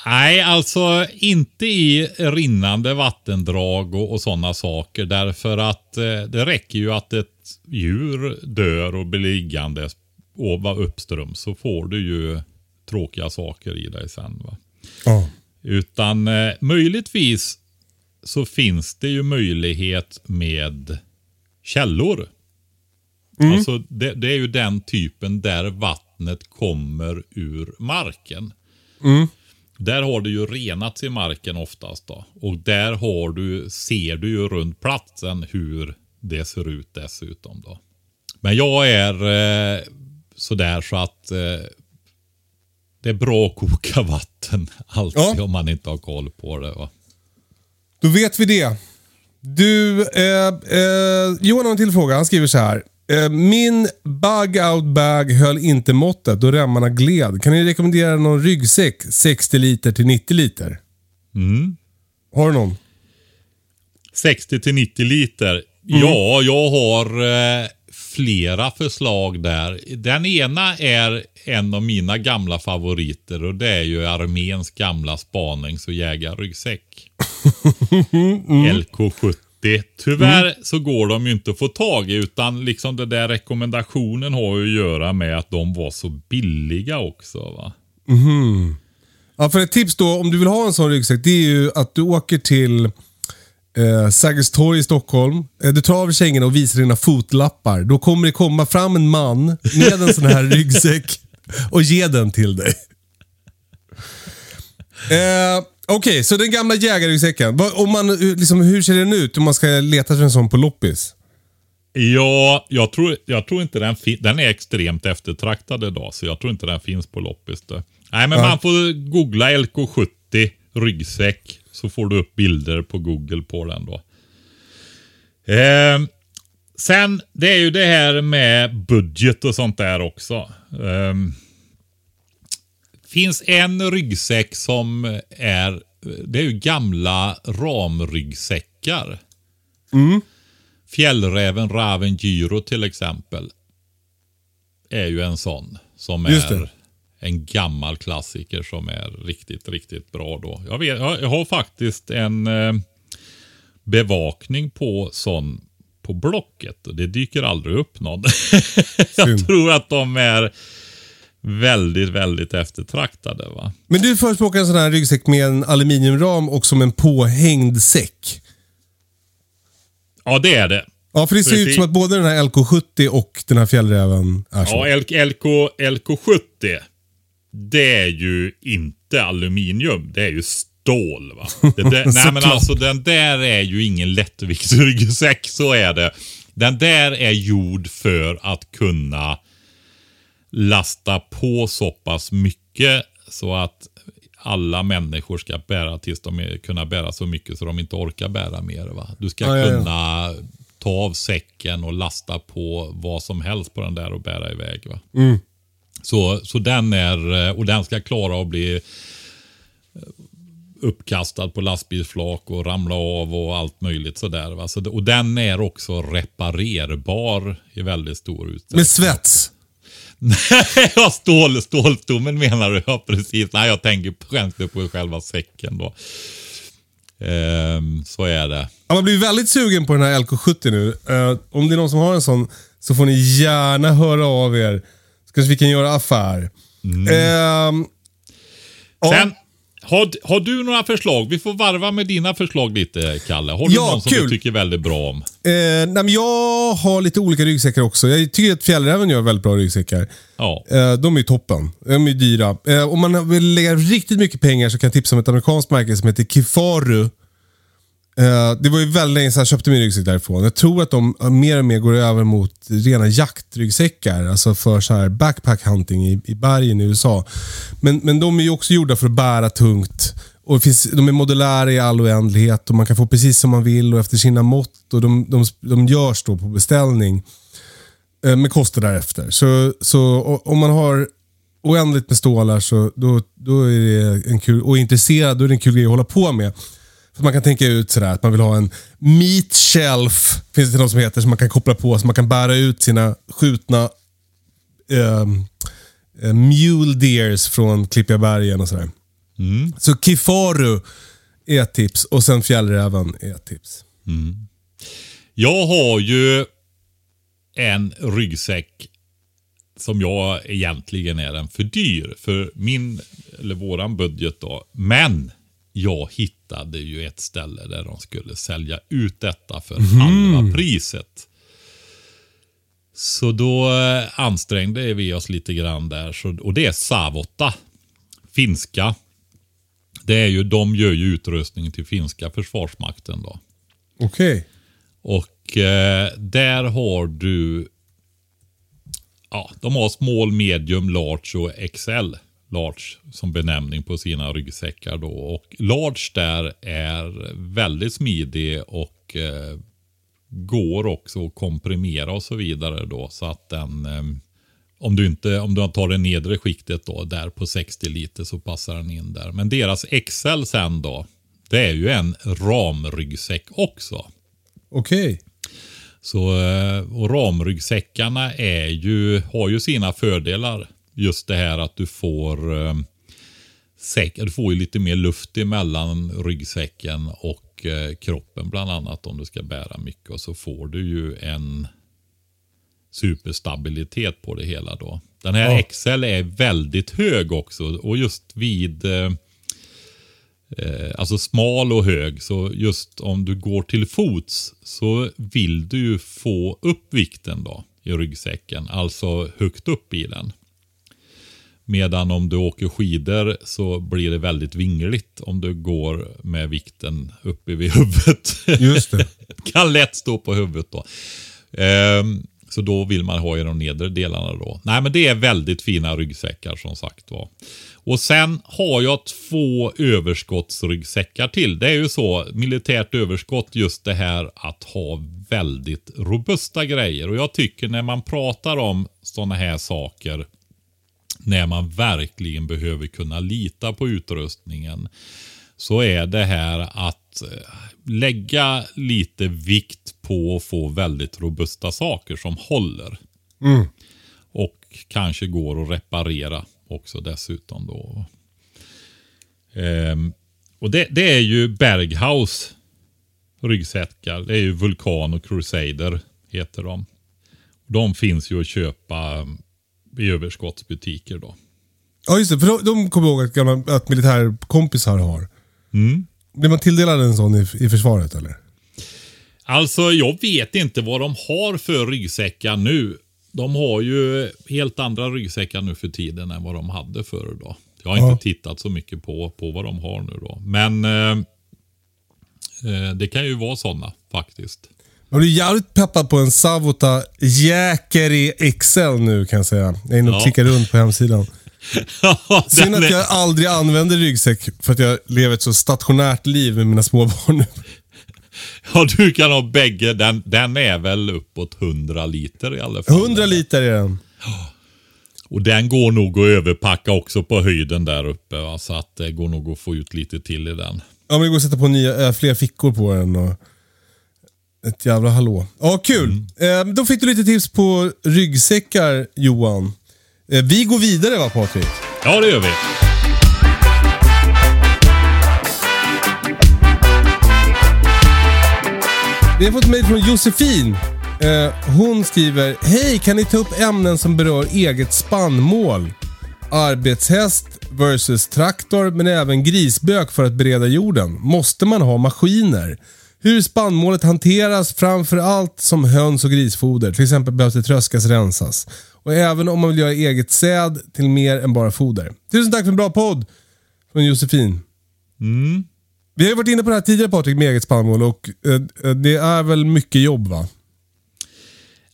Nej, alltså inte i rinnande vattendrag och, och sådana saker. Därför att eh, det räcker ju att ett djur dör och blir liggande och var uppström så får du ju tråkiga saker i dig sen. Va? Ja. Utan eh, möjligtvis så finns det ju möjlighet med källor. Alltså det, det är ju den typen där vattnet kommer ur marken. Där har det ju renats i marken oftast då. Och där har du, ser du ju runt platsen hur det ser ut dessutom då. Men jag är eh, sådär så att eh, det är bra att koka vatten alltid Ja. om man inte har koll på det. Va? Då vet vi det. Du, eh, eh, Johan har en till fråga. Han skriver så här. Eh, min bug out bag höll inte måttet då remmarna gled. Kan ni rekommendera någon ryggsäck 60 liter till 90 liter? Mm. Har du någon? 60 till 90 liter. Ja, jag har eh, flera förslag där. Den ena är en av mina gamla favoriter och det är ju arméns gamla spanings och jägarryggsäck. LK70. Tyvärr så går de ju inte att få tag i utan liksom den där rekommendationen har ju att göra med att de var så billiga också. va. Ja, för ett tips då om du vill ha en sån ryggsäck det är ju att du åker till eh, Sergels torg i Stockholm. Eh, du tar av kängorna och visar dina fotlappar. Då kommer det komma fram en man med en sån här ryggsäck och ge den till dig. Eh, Okej, så den gamla jägarryggsäcken. Vad- Om man, liksom, hur ser den ut om man ska leta efter en sån på loppis? Ja, jag tror, jag tror inte den finns. Den är extremt eftertraktad idag, så jag tror inte den finns på loppis. Då. Nej, men Ja. man får googla LK70 ryggsäck, så får du upp bilder på Google på den då. Ehm, sen, det är ju det här med budget och sånt där också. Ehm, finns en ryggsäck som är, det är ju gamla ramryggsäckar. Fjällräven Raven Gyro till exempel. Är ju en sån. Som Just är det. En gammal klassiker som är riktigt, riktigt bra då. Jag, vet, jag har faktiskt en eh, bevakning på sån på Blocket. och Det dyker aldrig upp någon. jag tror att de är väldigt, väldigt eftertraktade. va. Men du förespråkar en sån här ryggsäck med en aluminiumram och som en påhängd säck. Ja, det är det. Ja, för det ser ut Precis. som att både den här LK70 och den här fjällräven är så. Ja, LK, LK, LK70. Det är ju inte aluminium. Det är ju stål. va. Det där, nej, men alltså den där är ju ingen lättviktsryggsäck. Så är det. Den där är gjord för att kunna lasta på så pass mycket så att alla människor ska bära tills de kunna bära så mycket så de inte orkar bära mer. Va? Du ska ja. kunna ta av säcken och lasta på vad som helst på den där och bära iväg. Va? Mm. Så, så den är, och den ska klara att bli eh, uppkastad på lastbilsflak och ramla av och allt möjligt sådär. Va? Så, och den är också reparerbar i väldigt stor utsträckning. Med svets. ja, stål, stålstommen menar du? Ja, precis. Nej, jag tänker på, skämtar på själva säcken då. Ehm, så är det. Ja, man blir väldigt sugen på den här LK70 nu. Eh, om det är någon som har en sån så får ni gärna höra av er. Kanske vi kan göra affär. Ehm, ja. Sen, har, har du några förslag? Vi får varva med dina förslag lite, Kalle. Har du Ja, någon som kul. du tycker väldigt bra om? Eh, nej, men jag har lite olika ryggsäckar också. Jag tycker att Fjällräven gör väldigt bra ryggsäckar. Ja. Eh, de är toppen. De är dyra. Eh, om man vill lägga riktigt mycket pengar så kan jag tipsa om ett amerikanskt märke som heter Kifaru. Eh, det var ju väldigt länge sedan jag köpte min ryggsäck därifrån. Jag tror att de eh, mer och mer går över mot rena jaktryggsäckar. Alltså för så här backpack hunting i, i bergen i USA. Men, men de är ju också gjorda för att bära tungt. Och finns, de är modulära i all oändlighet och man kan få precis som man vill och efter sina mått. Och de, de, de görs då på beställning eh, med kostar därefter. Så, så om man har oändligt med stålar så då, då är det en kul, och är intresserad, då är det en kul grej att hålla på med. För man kan tänka ut sådär att man vill ha en meat shelf, finns det något som heter, som man kan koppla på så man kan bära ut sina skjutna ehm, eh, mule deers från Klippiga bergen och sådär. Så Kifaru är ett tips och sen Fjällräven är ett tips. Jag har ju en ryggsäck som jag egentligen är den för dyr för min, eller våran budget då. Men jag hittade ju ett ställe där de skulle sälja ut detta för halva priset. Så då eh, ansträngde vi oss lite grann där. Så, och det är Savotta. Finska. Det är ju, de gör ju utrustning till finska försvarsmakten då. Okej. Och eh, där har du... Ja, de har small, medium, large och XL. Large som benämning på sina ryggsäckar då. Och large där är väldigt smidig och eh, går också att komprimera och så vidare då. Så att den... Eh, om du inte om du tar det nedre skiktet då, där på 60 liter så passar den in där. Men deras XL sen då, det är ju en ramryggsäck också. Okej. Så, eh, och ramryggsäckarna är ju, har ju sina fördelar. Just det här att du får, eh, säck, du får ju lite mer luft emellan ryggsäcken och eh, kroppen bland annat om du ska bära mycket. Och så får du ju en superstabilitet på det hela då. Den här Ja. XL är väldigt hög också och just vid eh, eh, alltså smal och hög. Så just om du går till fots så vill du ju få upp vikten då i ryggsäcken. Alltså högt upp i den. Medan om du åker skidor så blir det väldigt vingligt om du går med vikten uppe vid huvudet. Just det. kan lätt stå på huvudet då. Ehm, så då vill man ha i de nedre delarna då. Nej men det är väldigt fina ryggsäckar som sagt var. Och sen har jag två överskottsryggsäckar till. Det är ju så, militärt överskott just det här att ha väldigt robusta grejer. Och jag tycker när man pratar om sådana här saker när man verkligen behöver kunna lita på utrustningen så är det här att eh, lägga lite vikt på att få väldigt robusta saker som håller. Och kanske går att reparera också dessutom då. Ehm, och det, det är ju Berghaus ryggsäckar. Det är ju Vulkan och Crusader heter de. De finns ju att köpa i överskottsbutiker då. Ja, just det. För de, de kommer ihåg att, gamla, att militärkompisar har. Mm. Blir man tilldelad en sån i, i försvaret eller? Alltså jag vet inte vad de har för ryggsäckar nu. De har ju helt andra ryggsäckar nu för tiden än vad de hade förr då. Jag har Ja. inte tittat så mycket på, på vad de har nu då. Men eh, eh, det kan ju vara sådana faktiskt. Man blir jävligt peppad på en Savota Jäkeri XL nu kan jag säga. Jag är inne och Ja. klickar runt på hemsidan. Synd Den att är- jag aldrig använder ryggsäck för att jag lever ett så stationärt liv med mina småbarn nu. Ja, du kan ha bägge. Den, den är väl uppåt 100 liter i alla fall. 100 liter är den. Och den går nog att överpacka också på höjden där uppe. Va? Så att det går nog att få ut lite till i den. Ja, men det går att sätta på nya, äh, fler fickor på den. Och ett jävla hallå. Ja, kul. Eh, då fick du lite tips på ryggsäckar Johan. Eh, vi går vidare va Patrik? Ja, det gör vi. Vi har fått mejl från Josefin. Eh, hon skriver, Hej, kan ni ta upp ämnen som berör eget spannmål? Arbetshäst versus traktor, men även grisbök för att bereda jorden. Måste man ha maskiner? Hur spannmålet hanteras, framför allt som höns och grisfoder. Till exempel behövs det tröskas, rensas. Och även om man vill göra eget säd till mer än bara foder. Tusen tack för en bra podd från Josefin. Vi har ju varit inne på det här tidigare Patrik med eget spannmål och eh, det är väl mycket jobb va?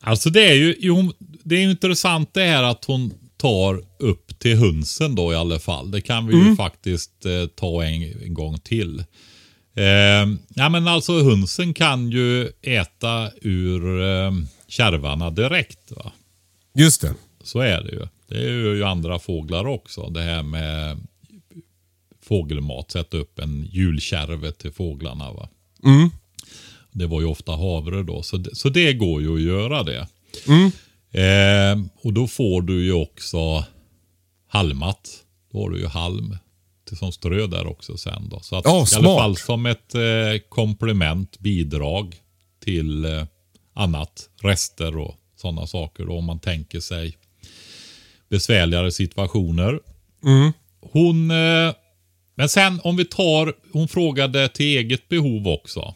Alltså det är ju, jo, det är ju intressant det här att hon tar upp till hönsen då i alla fall. Det kan vi ju faktiskt eh, ta en, en gång till. Eh, ja men alltså hönsen kan ju äta ur eh, kärvarna direkt. va. Just det. Så är det ju. Det är ju andra fåglar också. Det här med fågelmat, sätta upp en julkärve till fåglarna. Va? Det var ju ofta havre då, så det, så det går ju att göra det. Eh, och då får du ju också halmat. Då har du ju halm till som strö där också sen då. Så att Ja, i alla fall som ett eh, komplement, bidrag till eh, annat, rester och sådana saker då om man tänker sig besvärligare situationer. Hon, eh, men sen om vi tar, hon frågade till eget behov också.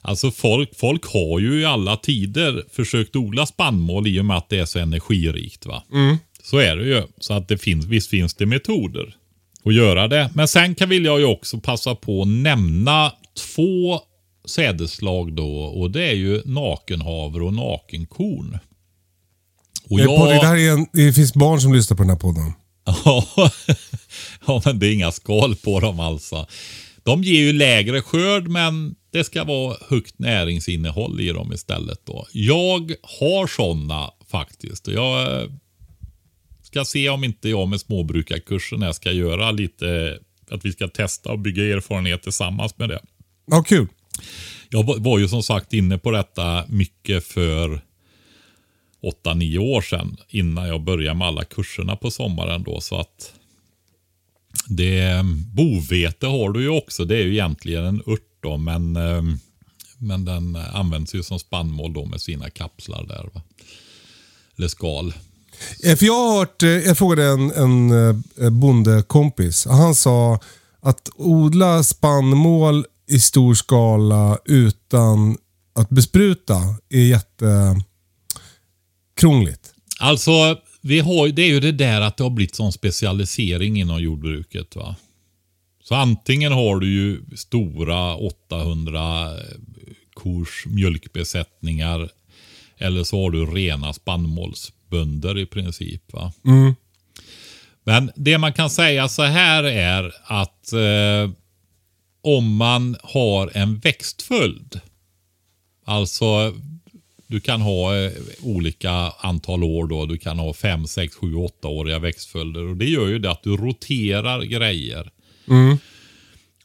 Alltså folk, folk har ju i alla tider försökt odla spannmål i och med att det är så energirikt. va. Så är det ju. Så att det finns, visst finns det metoder att göra det. Men sen kan vill jag ju också passa på att nämna två sädesslag då. Och det är ju nakenhavre och nakenkorn. Och Eh, Patrik, det, här är en, det finns barn som lyssnar på den här podden. Ja, ja, men det är inga skal på dem alltså. De ger ju lägre skörd, men det ska vara högt näringsinnehåll i dem istället. Då. Jag har sådana faktiskt. Jag eh, ska se om inte jag med småbrukarkursen här ska göra lite, att vi ska testa och bygga erfarenhet tillsammans med det. Ja, kul. Jag var- var ju som sagt inne på detta mycket för 8-9 år sedan innan jag började med alla kurserna på sommaren då. Så att det, bovete har du ju också. Det är ju egentligen en ört då, men, eh, men den används ju som spannmål då med sina kapslar där. Va? Eller skal. Eh, för jag har hört, eh, jag frågade en, en eh, bondekompis. Han sa att odla spannmål i stor skala utan att bespruta är jättekrångligt. Alltså, vi har, det är ju det där att det har blivit sån specialisering inom jordbruket. va. Så antingen har du ju stora 800 kors mjölkbesättningar eller så har du rena spannmåls spannmålsbönder i princip. va. Men det man kan säga så här är att eh, om man har en växtföljd, alltså du kan ha eh, olika antal år då. Du kan ha 5, 6, 7, 8-åriga växtföljder. Och Det gör ju det att du roterar grejer.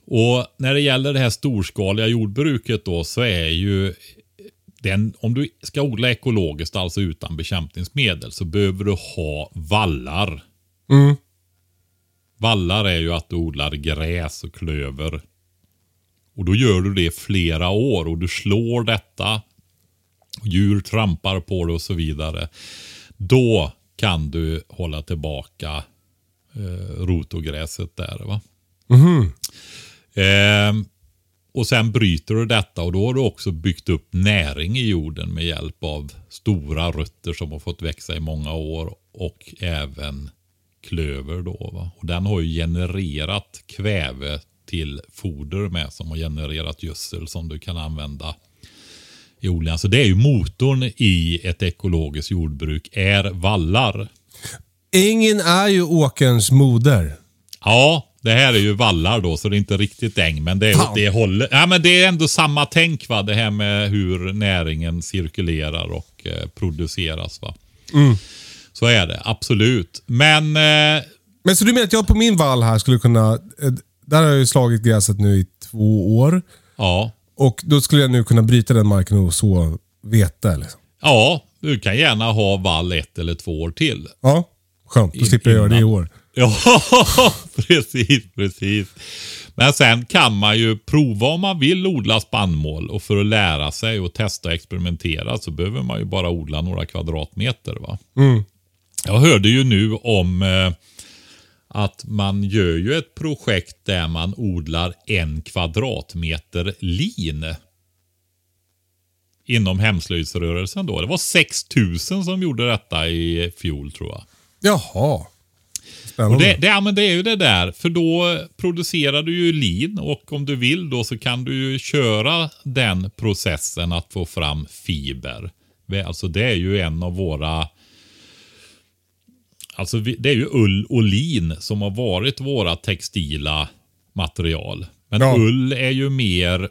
Och när det gäller det här storskaliga jordbruket då så är ju den, om du ska odla ekologiskt, alltså utan bekämpningsmedel, så behöver du ha vallar. Vallar är ju att du odlar gräs och klöver. Och då gör du det flera år och du slår detta. Djur trampar på det och så vidare. Då kan du hålla tillbaka eh, rotogräset där. va. Ehm, och sen bryter du detta och då har du också byggt upp näring i jorden med hjälp av stora rötter som har fått växa i många år och även klöver då. Va? Och den har ju genererat kväve till foder med som har genererat gödsel som du kan använda i odlingen. Så det är ju motorn i ett ekologiskt jordbruk är vallar. Ängen är ju åkerns moder. Ja, det här är ju vallar då, så det är inte riktigt äng, men det är åt det hållet. Ja, men det är ändå samma tänk, va? det här med hur näringen cirkulerar och eh, produceras. va. Så är det, absolut. Men eh, Men så du menar att jag på min vall här skulle kunna... eh, Där har jag ju slagit gräset nu i två år. ja, Och då skulle jag nu kunna bryta den marken och så vete. Liksom. ja, du kan gärna ha vall ett eller två år till. Ja, skönt. Då slipper jag göra det i år. Ja, precis, precis. Men sen kan man ju prova om man vill odla spannmål och för att lära sig och testa och experimentera så behöver man ju bara odla några kvadratmeter. va. Jag hörde ju nu om eh, att man gör ju ett projekt där man odlar en kvadratmeter lin. Inom hemslöjdsrörelsen då. Det var 6000 som gjorde detta i fjol tror jag. Jaha. Spännande. Och det, det, ja, men det är ju det där, för då producerar du ju lin och om du vill då så kan du ju köra den processen att få fram fiber. Alltså det är ju en av våra Alltså det är ju ull och lin som har varit våra textila material. Men Ja. ull är ju mer,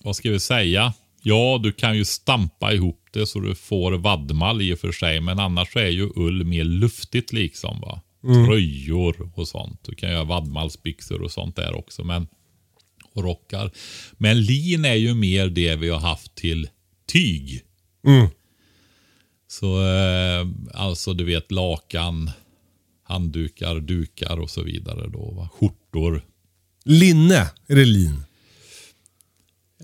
vad ska vi säga? Ja, du kan ju stampa ihop det så du får vadmal i och för sig. Men annars är ju ull mer luftigt liksom. va. Tröjor och sånt. Du kan göra vadmalsbyxor och sånt där också. Men, och rockar. Men lin är ju mer det vi har haft till tyg. Så eh, alltså du vet lakan, handdukar, dukar och så vidare då. Va? Skjortor. Linne, är det lin?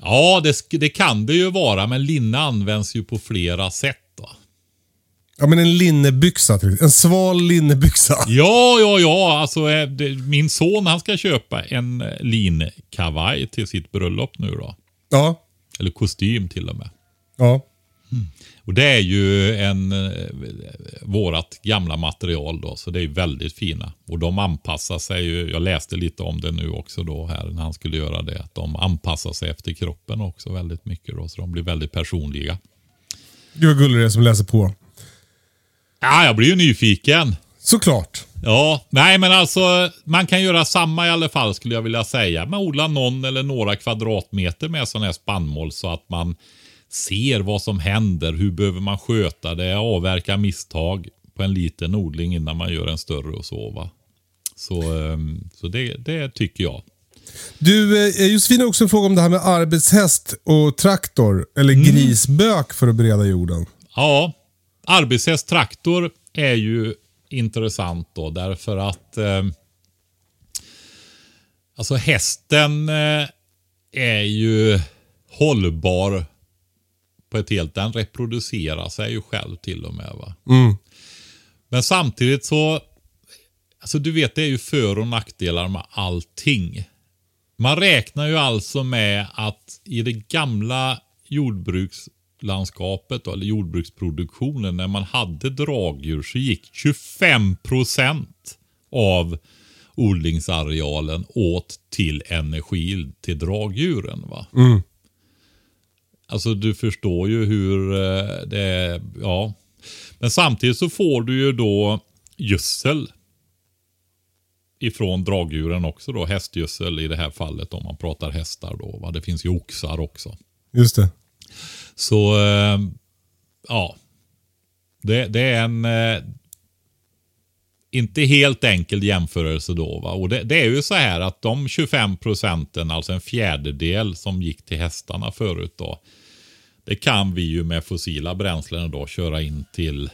Ja, det, det kan det ju vara, men linne används ju på flera sätt. Då. Ja, men en linnebyxa. En sval linnebyxa. Ja, ja, ja. Alltså, eh, min son han ska köpa en eh, linkavaj till sitt bröllop nu då. Ja. Eller kostym till och med. Ja. Och det är ju en eh, vårat gamla material då, så det är väldigt fina. Och de anpassar sig ju, jag läste lite om det nu också då här när han skulle göra det, att de anpassar sig efter kroppen också väldigt mycket då, så de blir väldigt personliga. Gud vad gullig det är som läser på. Ja, jag blir ju nyfiken. Såklart. Ja, nej men alltså man kan göra samma i alla fall skulle jag vilja säga. Man odlar någon eller några kvadratmeter med sån här spannmål så att man ser vad som händer. Hur behöver man sköta det? Avverka misstag på en liten odling innan man gör en större och så. Va? Så, ehm, så det, det tycker jag. Du, eh, Josefin har också en fråga om det här med arbetshäst och traktor. Eller grisbök för att bereda jorden. Ja, arbetshäst traktor är ju intressant då därför att eh, alltså hästen eh, är ju hållbar på ett helt, den reproducerar sig ju själv till och med. va. Men samtidigt så, alltså du vet det är ju för och nackdelar med allting. Man räknar ju alltså med att i det gamla jordbruks jordbrukslandskapet eller jordbruksproduktionen. När man hade dragdjur så gick 25 procent av odlingsarealen åt till energi till dragdjuren. Va? Alltså du förstår ju hur eh, det är. Ja. Men samtidigt så får du ju då gödsel ifrån dragdjuren också då. Hästgödsel i det här fallet om man pratar hästar då. Va? Det finns ju oxar också. Just det. Så eh, ja. Det, det är en eh, inte helt enkel jämförelse då. Va? Och det, det är ju så här att de 25 procenten, alltså en fjärdedel som gick till hästarna förut då. Det kan vi ju med fossila bränslen då köra in till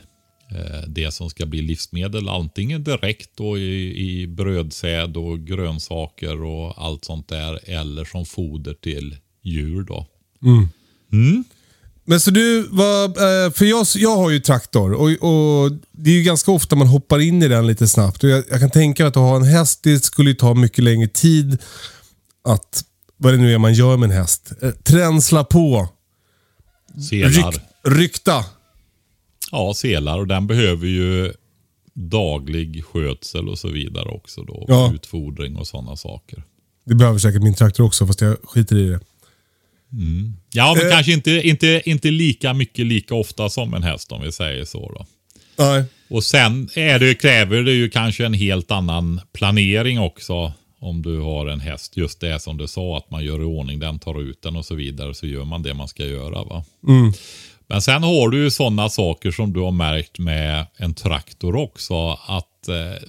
eh, det som ska bli livsmedel. Antingen direkt då i, i brödsäd och grönsaker och allt sånt där. Eller som foder till djur då. Men så du, vad, eh, för jag, jag har ju traktor och, och det är ju ganska ofta man hoppar in i den lite snabbt. Jag, jag kan tänka mig att ha en häst, det skulle ju ta mycket längre tid att, vad det nu är man gör med en häst, eh, tränsla på, Selar. ryk, rykta. Ja, selar och den behöver ju daglig skötsel och så vidare också då. Ja. Utfodring och sådana saker. Det behöver säkert min traktor också fast jag skiter i det. Ja, men Eh. kanske inte, inte, inte lika mycket lika ofta som en häst om vi säger så. Då. Nej. Och sen är det, kräver det ju kanske en helt annan planering också. Om du har en häst. Just det som du sa, att man gör i ordning den, tar ut den och så vidare. Så gör man det man ska göra. va. Men sen har du ju sådana saker som du har märkt med en traktor också. Att eh,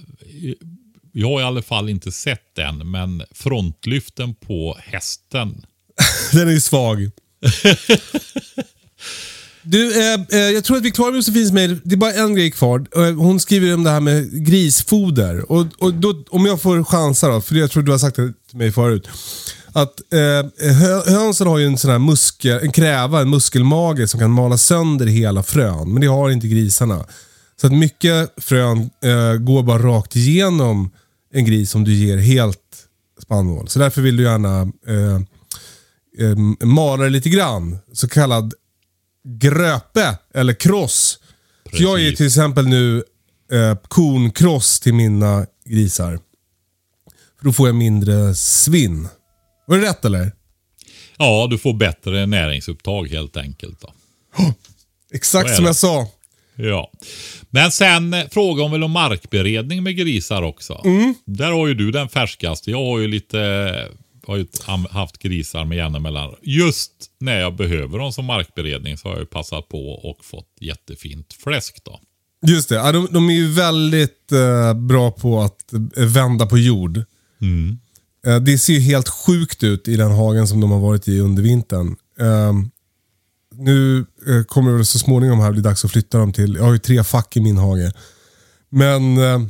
jag har i alla fall inte sett den, men frontlyften på hästen. Den är ju svag. Du, eh, eh, jag tror att vi är klara med Josefins mejl. Det är bara en grej kvar. Eh, hon skriver om det här med grisfoder. Och, och då, om jag får chansa då, för jag tror du har sagt det till mig förut. Att eh, hö, hönsen har ju en sån här muskel, en kräva, en muskelmage som kan mala sönder hela frön. Men det har inte grisarna. Så att mycket frön eh, går bara rakt igenom en gris om du ger helt spannmål. Så därför vill du gärna eh, eh, mala det lite grann. Så kallad gröpe eller kross. Så jag ger till exempel nu eh, kornkross till mina grisar. För då får jag mindre svinn. Var det rätt eller? Ja, du får bättre näringsupptag helt enkelt. Då. Exakt som jag sa. Ja. Men sen eh, frågar hon väl om markberedning med grisar också. Där har ju du den färskaste. Jag har ju lite har ju haft grisar med jämna mellan. Just när jag behöver dem som markberedning så har jag ju passat på och fått jättefint fläsk då. Just det, ja, de, de är ju väldigt eh, bra på att eh, vända på jord. Eh, det ser ju helt sjukt ut i den hagen som de har varit i under vintern. Eh, nu eh, kommer det väl så småningom här bli dags att flytta dem till, jag har ju tre fack i min hage. Men eh,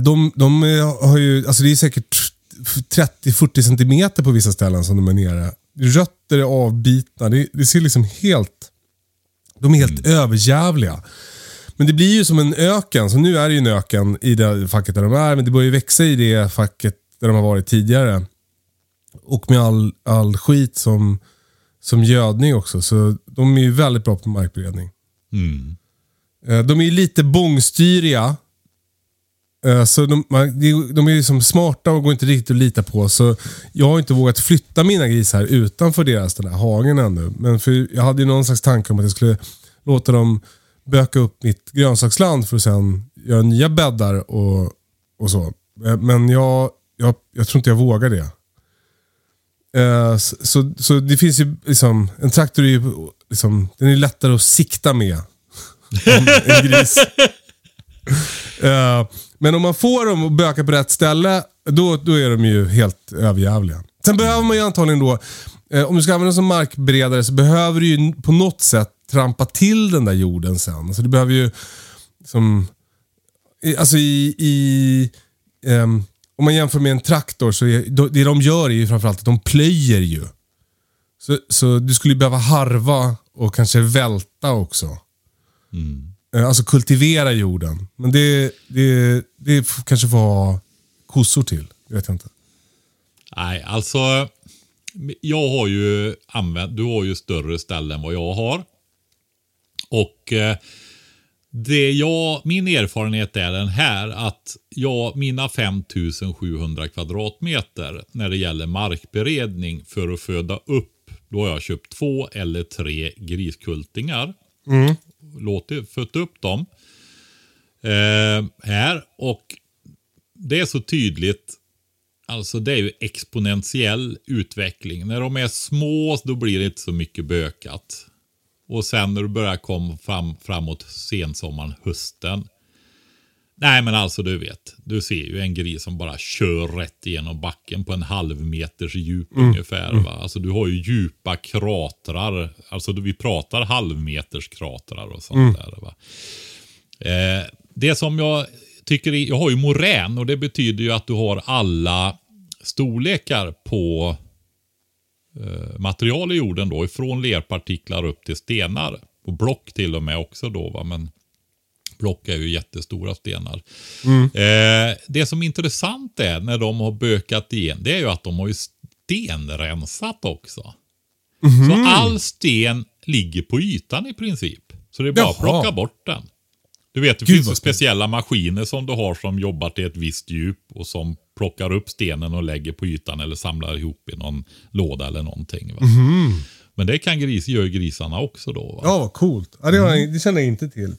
de, de eh, har ju, alltså det är säkert 30-40 centimeter på vissa ställen som de är nere. Rötter är avbitna, det, det ser liksom helt, de är helt överjävliga. Men det blir ju som en öken, så nu är det ju en öken i det facket där de är, men det börjar ju växa i det facket där de har varit tidigare. Och med all, all skit som, som gödning också, så de är ju väldigt bra på markberedning. Eh, De är ju lite bångstyriga. Eh, Så de, de är ju som smarta och går inte riktigt att lita på. Så jag har inte vågat flytta mina grisar utanför deras den här hagen ännu. Men för jag hade ju någon slags tanke om att jag skulle låta dem böka upp mitt grönsaksland för att sen göra nya bäddar och, och så. Eh, Men jag, jag, jag tror inte jag vågar det. Eh, Så, så, så det finns ju liksom, en traktor är ju liksom, den är lättare att sikta med. en gris. Men om man får dem att böka på rätt ställe, då, då är de ju helt överjävliga. Sen behöver man ju antagligen då, eh, om du ska använda den som markberedare så behöver du ju på något sätt trampa till den där jorden sen. Så du behöver ju som, i- alltså i, i ehm, om man jämför med en traktor så är, det de gör är ju framförallt att de plöjer ju. Så, så du skulle behöva harva och kanske välta också. Mm. Alltså kultivera jorden. Men det, det, det kanske ha kossor till. Det vet jag inte. Nej, alltså jag har ju använt, du har ju större ställen än vad jag har. Och eh, det jag, min erfarenhet är den här att jag, mina 5700 kvadratmeter när det gäller markberedning för att föda upp, då har jag köpt två eller tre griskultingar. Mm. Låtit, fött upp dem. Eh, här och det är så tydligt Alltså det är ju exponentiell utveckling. När de är små då blir det inte så mycket bökat. Och sen när du börjar komma fram, framåt sensommaren, hösten. Nej men alltså du vet. Du ser ju en gris som bara kör rätt igenom backen på en halv meters djup mm. ungefär. Va? Alltså du har ju djupa kratrar. Alltså vi pratar halvmeters kratrar och sånt mm. där. Va? Eh, det som jag tycker, jag har ju morän och det betyder ju att du har alla storlekar på eh, material i jorden då. Ifrån lerpartiklar upp till stenar. Och block till och med också då. Va? Men block är ju jättestora stenar. Mm. Eh, det som är intressant är när de har bökat igen. Det är ju att de har ju stenrensat också. Mm. Så all sten ligger på ytan i princip. Så det är bara Jaha. att plocka bort den. Du vet, det Gud, finns speciella maskiner som du har som jobbar till ett visst djup och som plockar upp stenen och lägger på ytan eller samlar ihop i någon låda eller någonting. Mm. Men det kan gris, gör grisarna också då. Va? Ja, vad coolt. Ja, det, mm. det känner jag inte till.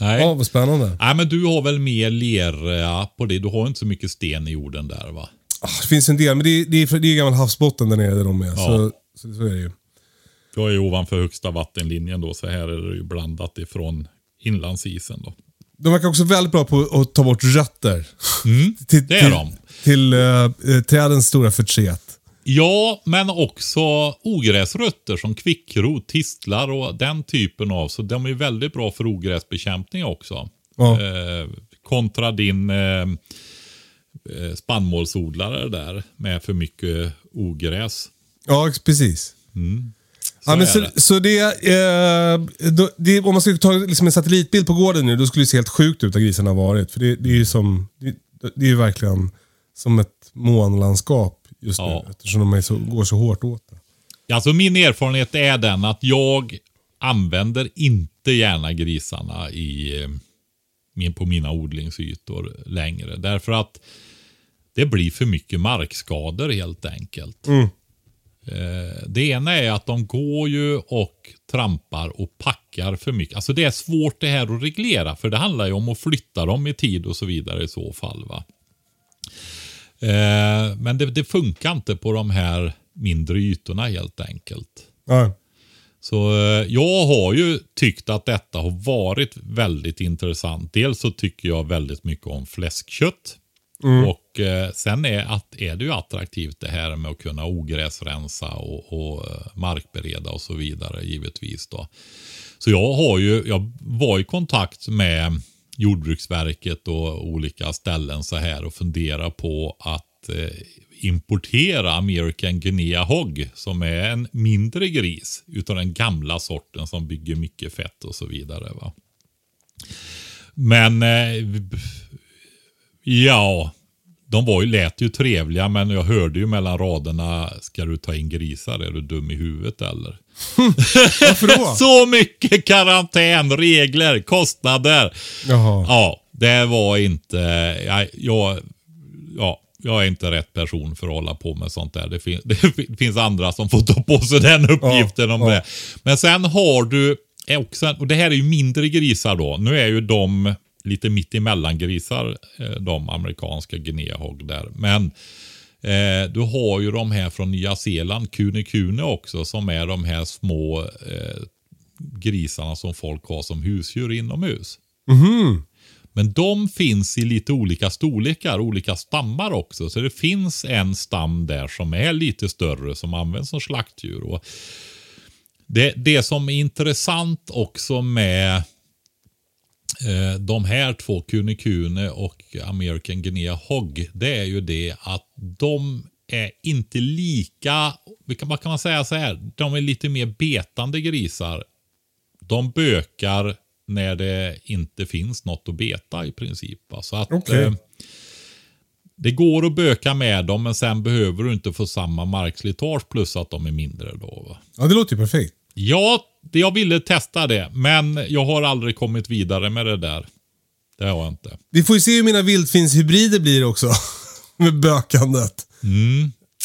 Nej. Ja, vad spännande. Nej, men du har väl mer lera på det. Du har inte så mycket sten i jorden där va? Ah, det finns en del, men det är, det är, det är gammal havsbotten där nere där de är. Ja. Så, så, så är det ju. Jag är ovanför högsta vattenlinjen då, så här är det ju blandat ifrån inlandsisen. Då. De verkar också väldigt bra på att ta bort rötter. Mm, till, det är de. Till uh, trädens stora förtret. Ja, men också ogräsrötter som kvickrot, tistlar och den typen av. Så de är väldigt bra för ogräsbekämpning också. Ja. Eh, kontra din eh, eh spannmålsodlare där med för mycket ogräs. Ja, precis. Mm. Så, ja, men så, det. så det, eh, då, det, om man skulle ta liksom en satellitbild på gården nu, då skulle det se helt sjukt ut där grisarna har varit. För det, det är ju som, det, det, är verkligen som ett månlandskap just ja. nu. Eftersom de så, går så hårt åt det. Alltså min erfarenhet är den att jag använder inte gärna grisarna i, eh, på mina odlingsytor längre. Därför att det blir för mycket markskador helt enkelt. Mm. Eh, det ena är att de går ju och trampar och packar för mycket. Alltså det är svårt det här att reglera för det handlar ju om att flytta dem i tid och så vidare i så fall. va. Eh, men det, det funkar inte på de här mindre ytorna helt enkelt. Nej. Så eh, jag har ju tyckt att detta har varit väldigt intressant. Dels så tycker jag väldigt mycket om fläskkött. Mm. Och eh, sen är, att, är det ju attraktivt det här med att kunna ogräsrensa och, och markbereda och så vidare givetvis. Då. Så jag har ju, jag var i kontakt med Jordbruksverket och olika ställen så här och fundera på att eh, importera American Guinea Hog som är en mindre gris utav den gamla sorten som bygger mycket fett och så vidare. Va? Men eh, Ja, de var ju, lät ju trevliga men jag hörde ju mellan raderna, ska du ta in grisar? Är du dum i huvudet eller? Varför då? Så mycket karantän, regler, kostnader. Jaha. Ja, det var inte, jag, jag, ja, jag är inte rätt person för att hålla på med sånt där. Det, fin, det finns andra som får ta på sig den uppgiften ja, om ja. det. Men sen har du också, och det här är ju mindre grisar då. Nu är ju de lite mitt emellan grisar, eh, de amerikanska guineahog där. Men eh, du har ju de här från Nya Zeeland, Kune Kune också, som är de här små eh, grisarna som folk har som husdjur inomhus. Mm. Men de finns i lite olika storlekar, olika stammar också. Så det finns en stam där som är lite större som används som slaktdjur. Och det, det som är intressant också med de här två, Kunikune och American Guinea Hog, det är ju det att de är inte lika, vad kan man säga så här, de är lite mer betande grisar. De bökar när det inte finns något att beta i princip. Så att, okay. eh, Det går att böka med dem men sen behöver du inte få samma markslitage plus att de är mindre då. Va? Ja, det låter ju perfekt. Ja, jag ville testa det men jag har aldrig kommit vidare med det där. Det har jag inte. Vi får ju se hur mina vildsvinshybrider blir också. Med bökandet.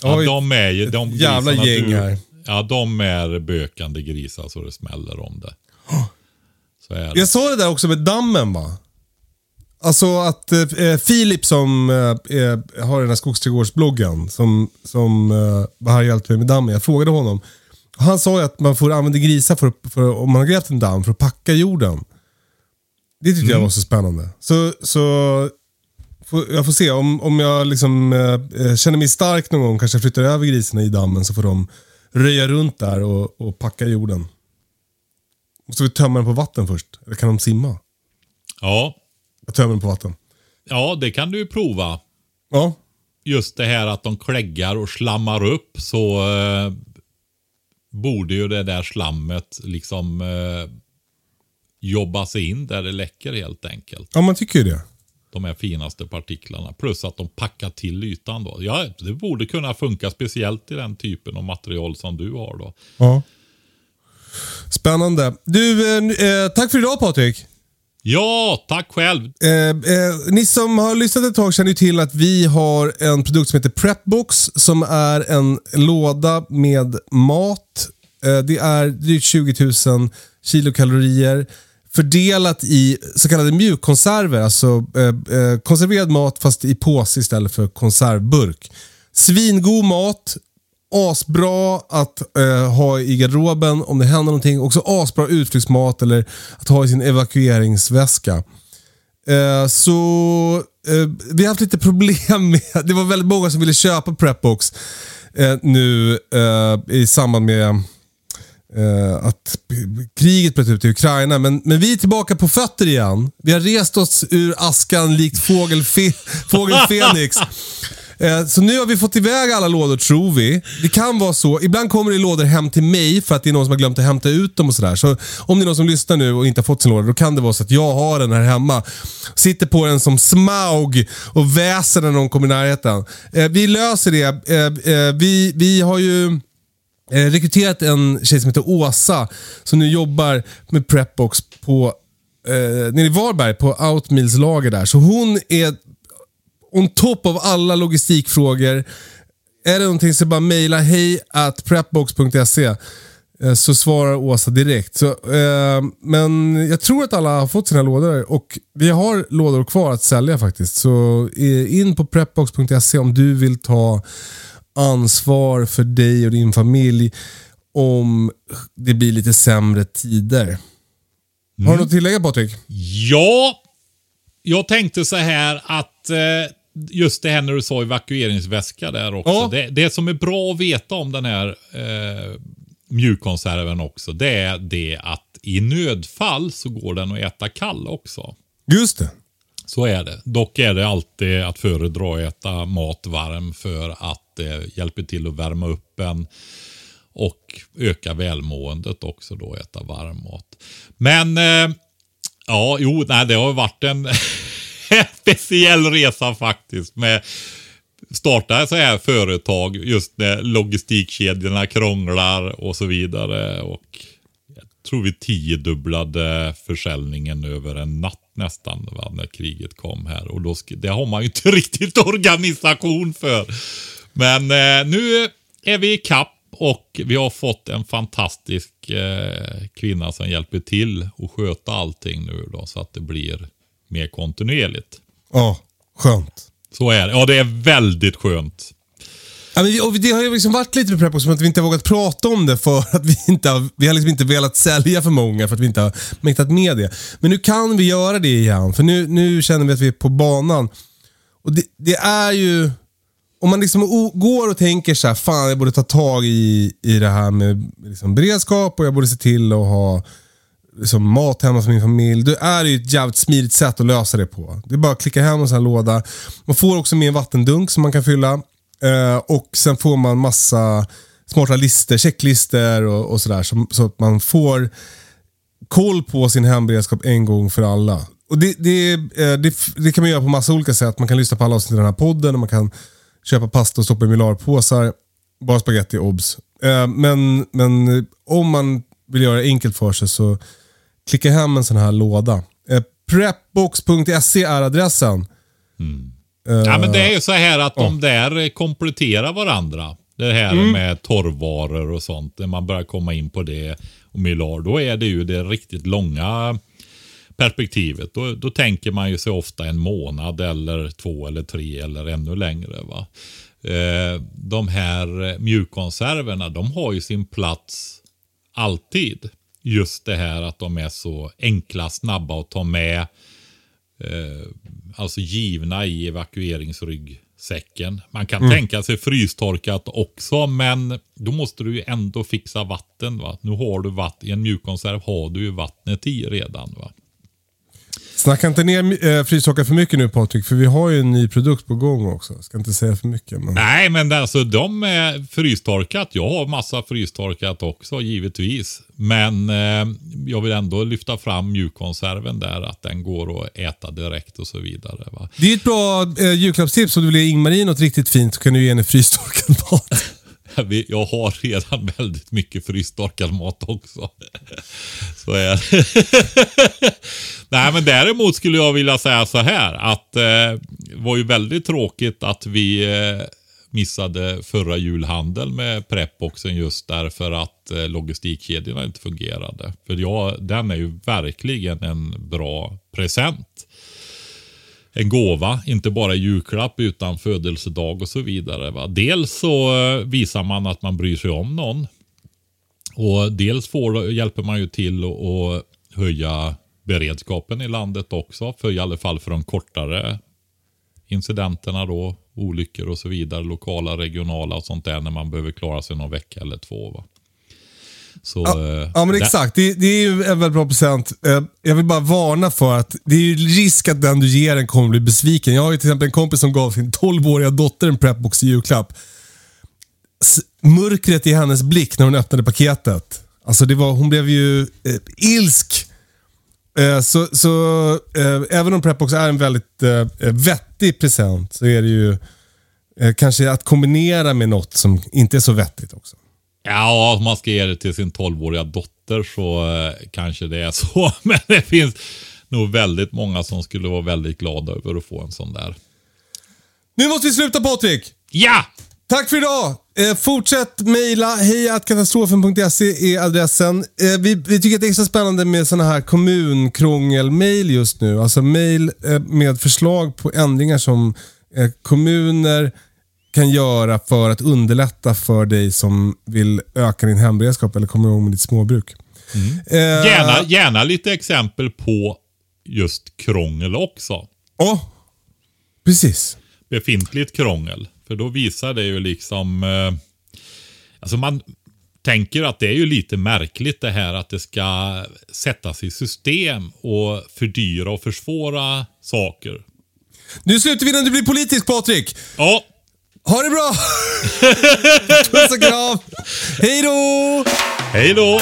Ja, Oj, de är ju... De jävla gäng du, här. Ja, de är bökande grisar så det smäller om det. Så är det. Jag sa det där också med dammen va? Alltså att eh, Filip som eh, eh, har den här skogsträdgårdsbloggen som, som eh, har hjälpt mig med dammen. Jag frågade honom. Han sa ju att man får använda grisar för, för, om man har grävt en damm för att packa jorden. Det tyckte jag var så spännande. Så, så jag får se om, om jag liksom, eh, eh, känner mig stark någon gång, kanske jag flyttar över grisarna i dammen så får de röja runt där och, och packa jorden. Måste vi tömma den på vatten först? Eller kan de simma? Ja. Jag tömmer den på vatten. ja, det kan du ju prova. Ja. Just det här att de kläggar och slammar upp så eh, borde ju det där slammet liksom eh, jobba sig in där det läcker helt enkelt. Ja, man tycker ju det. De här finaste partiklarna. Plus att de packar till ytan då. Ja, det borde kunna funka speciellt i den typen av material som du har då. Ja. Spännande. Du, eh, eh, tack för idag Patrik. Ja, tack själv. Eh, eh, ni som har lyssnat ett tag känner ju till att vi har en produkt som heter Prepbox som är en låda med mat. Eh, det är drygt 20 000 kilokalorier fördelat i så kallade mjukkonserver. Alltså eh, eh, konserverad mat fast i påse istället för konservburk. Svingod mat. Asbra att eh, ha i garderoben om det händer någonting. Också asbra utflyktsmat eller att ha i sin evakueringsväska. Eh, så eh, vi har haft lite problem med, det var väldigt många som ville köpa Prepbox eh, nu eh, i samband med eh, att kriget bröt ut i Ukraina. Men, men vi är tillbaka på fötter igen. Vi har rest oss ur askan likt fågel, fe, fågel Fenix. Eh, så nu har vi fått iväg alla lådor tror vi. Det kan vara så. Ibland kommer det lådor hem till mig för att det är någon som har glömt att hämta ut dem och sådär. Så om det är någon som lyssnar nu och inte har fått sin låda, då kan det vara så att jag har den här hemma. Sitter på den som smaug och väser när någon kommer i närheten. Eh, vi löser det. Eh, vi, vi har ju rekryterat en tjej som heter Åsa som nu jobbar med Prepbox på eh, nere i Varberg på Outmills lager där. Så hon är on top av alla logistikfrågor. Är det någonting så bara mejla hej at prepbox.se eh, så svarar Åsa direkt. Så, eh, men jag tror att alla har fått sina lådor och vi har lådor kvar att sälja faktiskt. Så eh, in på prepbox.se om du vill ta ansvar för dig och din familj om det blir lite sämre tider. Har du något att tillägga Patrik? Ja, jag tänkte så här att eh, just det här när du sa evakueringsväska där också. Ja. Det, det som är bra att veta om den här eh, mjukkonserven också, det är det att i nödfall så går den att äta kall också. Just det. Så är det. Dock är det alltid att föredra att äta mat varm för att det hjälper till att värma upp en och öka välmåendet också då, äta varm mat. Men eh, ja, jo, nej, det har varit en speciell resa faktiskt med starta så här företag just när logistikkedjorna krånglar och så vidare. Och jag tror vi tiodubblade försäljningen över en natt nästan va, när kriget kom här. Och då, det har man ju inte riktigt organisation för. Men eh, nu är vi i kapp och vi har fått en fantastisk eh, kvinna som hjälper till att sköta allting nu då så att det blir mer kontinuerligt. Ja, skönt. Så är det. Ja, det är väldigt skönt. Ja, men vi, och det har ju liksom varit lite med Prepbox som att vi inte har vågat prata om det för att vi inte har, vi har liksom inte velat sälja för många för att vi inte har mäktat med det. Men nu kan vi göra det igen för nu, nu känner vi att vi är på banan. Och det, det är ju... Om man liksom o- går och tänker så här, fan jag borde ta tag i, i det här med liksom beredskap och jag borde se till att ha liksom mat hemma för min familj. Det är ju ett jävligt smidigt sätt att lösa det på. Det är bara att klicka hem en sån här låda. Man får också med en vattendunk som man kan fylla. Eh, och sen får man massa smarta listor, checklistor och, och sådär. Så, så att man får koll på sin hemberedskap en gång för alla. och det, det, eh, det, det kan man göra på massa olika sätt. Man kan lyssna på alla avsnitt i den här podden och man kan köpa pasta och stoppa i Milarpåsar. Bara spaghetti obs. Eh, Men, men om man vill göra det enkelt för sig så klicka hem en sån här låda. Eh, Prepbox.se är adressen. Eh, Ja, men det är ju så här att de där kompletterar varandra. Det här med torrvaror och sånt. När man börjar komma in på det och Milar, då är det ju det riktigt långa perspektivet. Då, då tänker man ju sig ofta en månad eller två eller tre eller ännu längre. Va? Eh, de här mjukkonserverna, de har ju sin plats alltid. Just det här att de är så enkla, snabba att ta med. Eh, alltså givna i evakueringsryggsäcken. Man kan tänka sig frystorkat också, men då måste du ju ändå fixa vatten. Va? Nu har du vatten, i en mjukkonserv har du ju vattnet i redan. Va? Snacka inte ner äh, frystorkar för mycket nu Patrik, för vi har ju en ny produkt på gång också. Ska inte säga för mycket. Men... Nej, men alltså de är frystorkat. Jag har massa frystorkat också, givetvis. Men eh, jag vill ändå lyfta fram mjukkonserven där, att den går att äta direkt och så vidare. Va? Det är ett bra äh, julklappstips om du vill ge Ingmarie något riktigt fint så kan du ge henne frystorkad mat. Jag har redan väldigt mycket frystorkad mat också. Så är det. Nej, men däremot skulle jag vilja säga så här att eh, det var ju väldigt tråkigt att vi eh, missade förra julhandeln med Prepboxen just därför att eh, logistikkedjorna inte fungerade. För jag, den är ju verkligen en bra present en gåva, inte bara julklapp utan födelsedag och så vidare. Va? Dels så eh, visar man att man bryr sig om någon. Och dels får, hjälper man ju till att att höja beredskapen i landet också. För i alla fall för de kortare incidenterna då. Olyckor och så vidare. Lokala, regionala och sånt där när man behöver klara sig någon vecka eller två. Va? Så, Ja, eh, ja men exakt. Det, det är ju en väldigt bra present. Eh, Jag vill bara varna för att det är ju risk att den du ger den kommer bli besviken. Jag har ju till exempel en kompis som gav sin 12-åriga dotter en Prepbox i julklapp. S- Mörkret i hennes blick när hon öppnade paketet. Alltså det var, hon blev ju eh, ilsk. Eh, så så eh, även om Prepbox är en väldigt eh, vettig present så är det ju eh, kanske att kombinera med något som inte är så vettigt också. Ja, om man ska ge det till sin 12-åriga dotter så eh, kanske det är så. Men det finns nog väldigt många som skulle vara väldigt glada över att få en sån där. Nu måste vi sluta Patrik! Ja! Tack för idag! Eh, fortsätt mejla. hejatkatastrofen.se är adressen. Eh, vi, vi tycker att det är extra spännande med såna här kommunkrångel-mail just nu. Alltså mail eh, med förslag på ändringar som eh, kommuner kan göra för att underlätta för dig som vill öka din hemberedskap eller komma igång med ditt småbruk. Eh, Gärna, gärna lite exempel på just krångel också. Ja, precis. Befintligt krångel. För då visar det ju liksom... Eh, alltså man tänker att det är ju lite märkligt det här att det ska sättas i system och fördyra och försvåra saker. Nu slutar vi innan du blir politisk Patrik. Ja, ha det bra! Puss och kram! Hej då! hej då!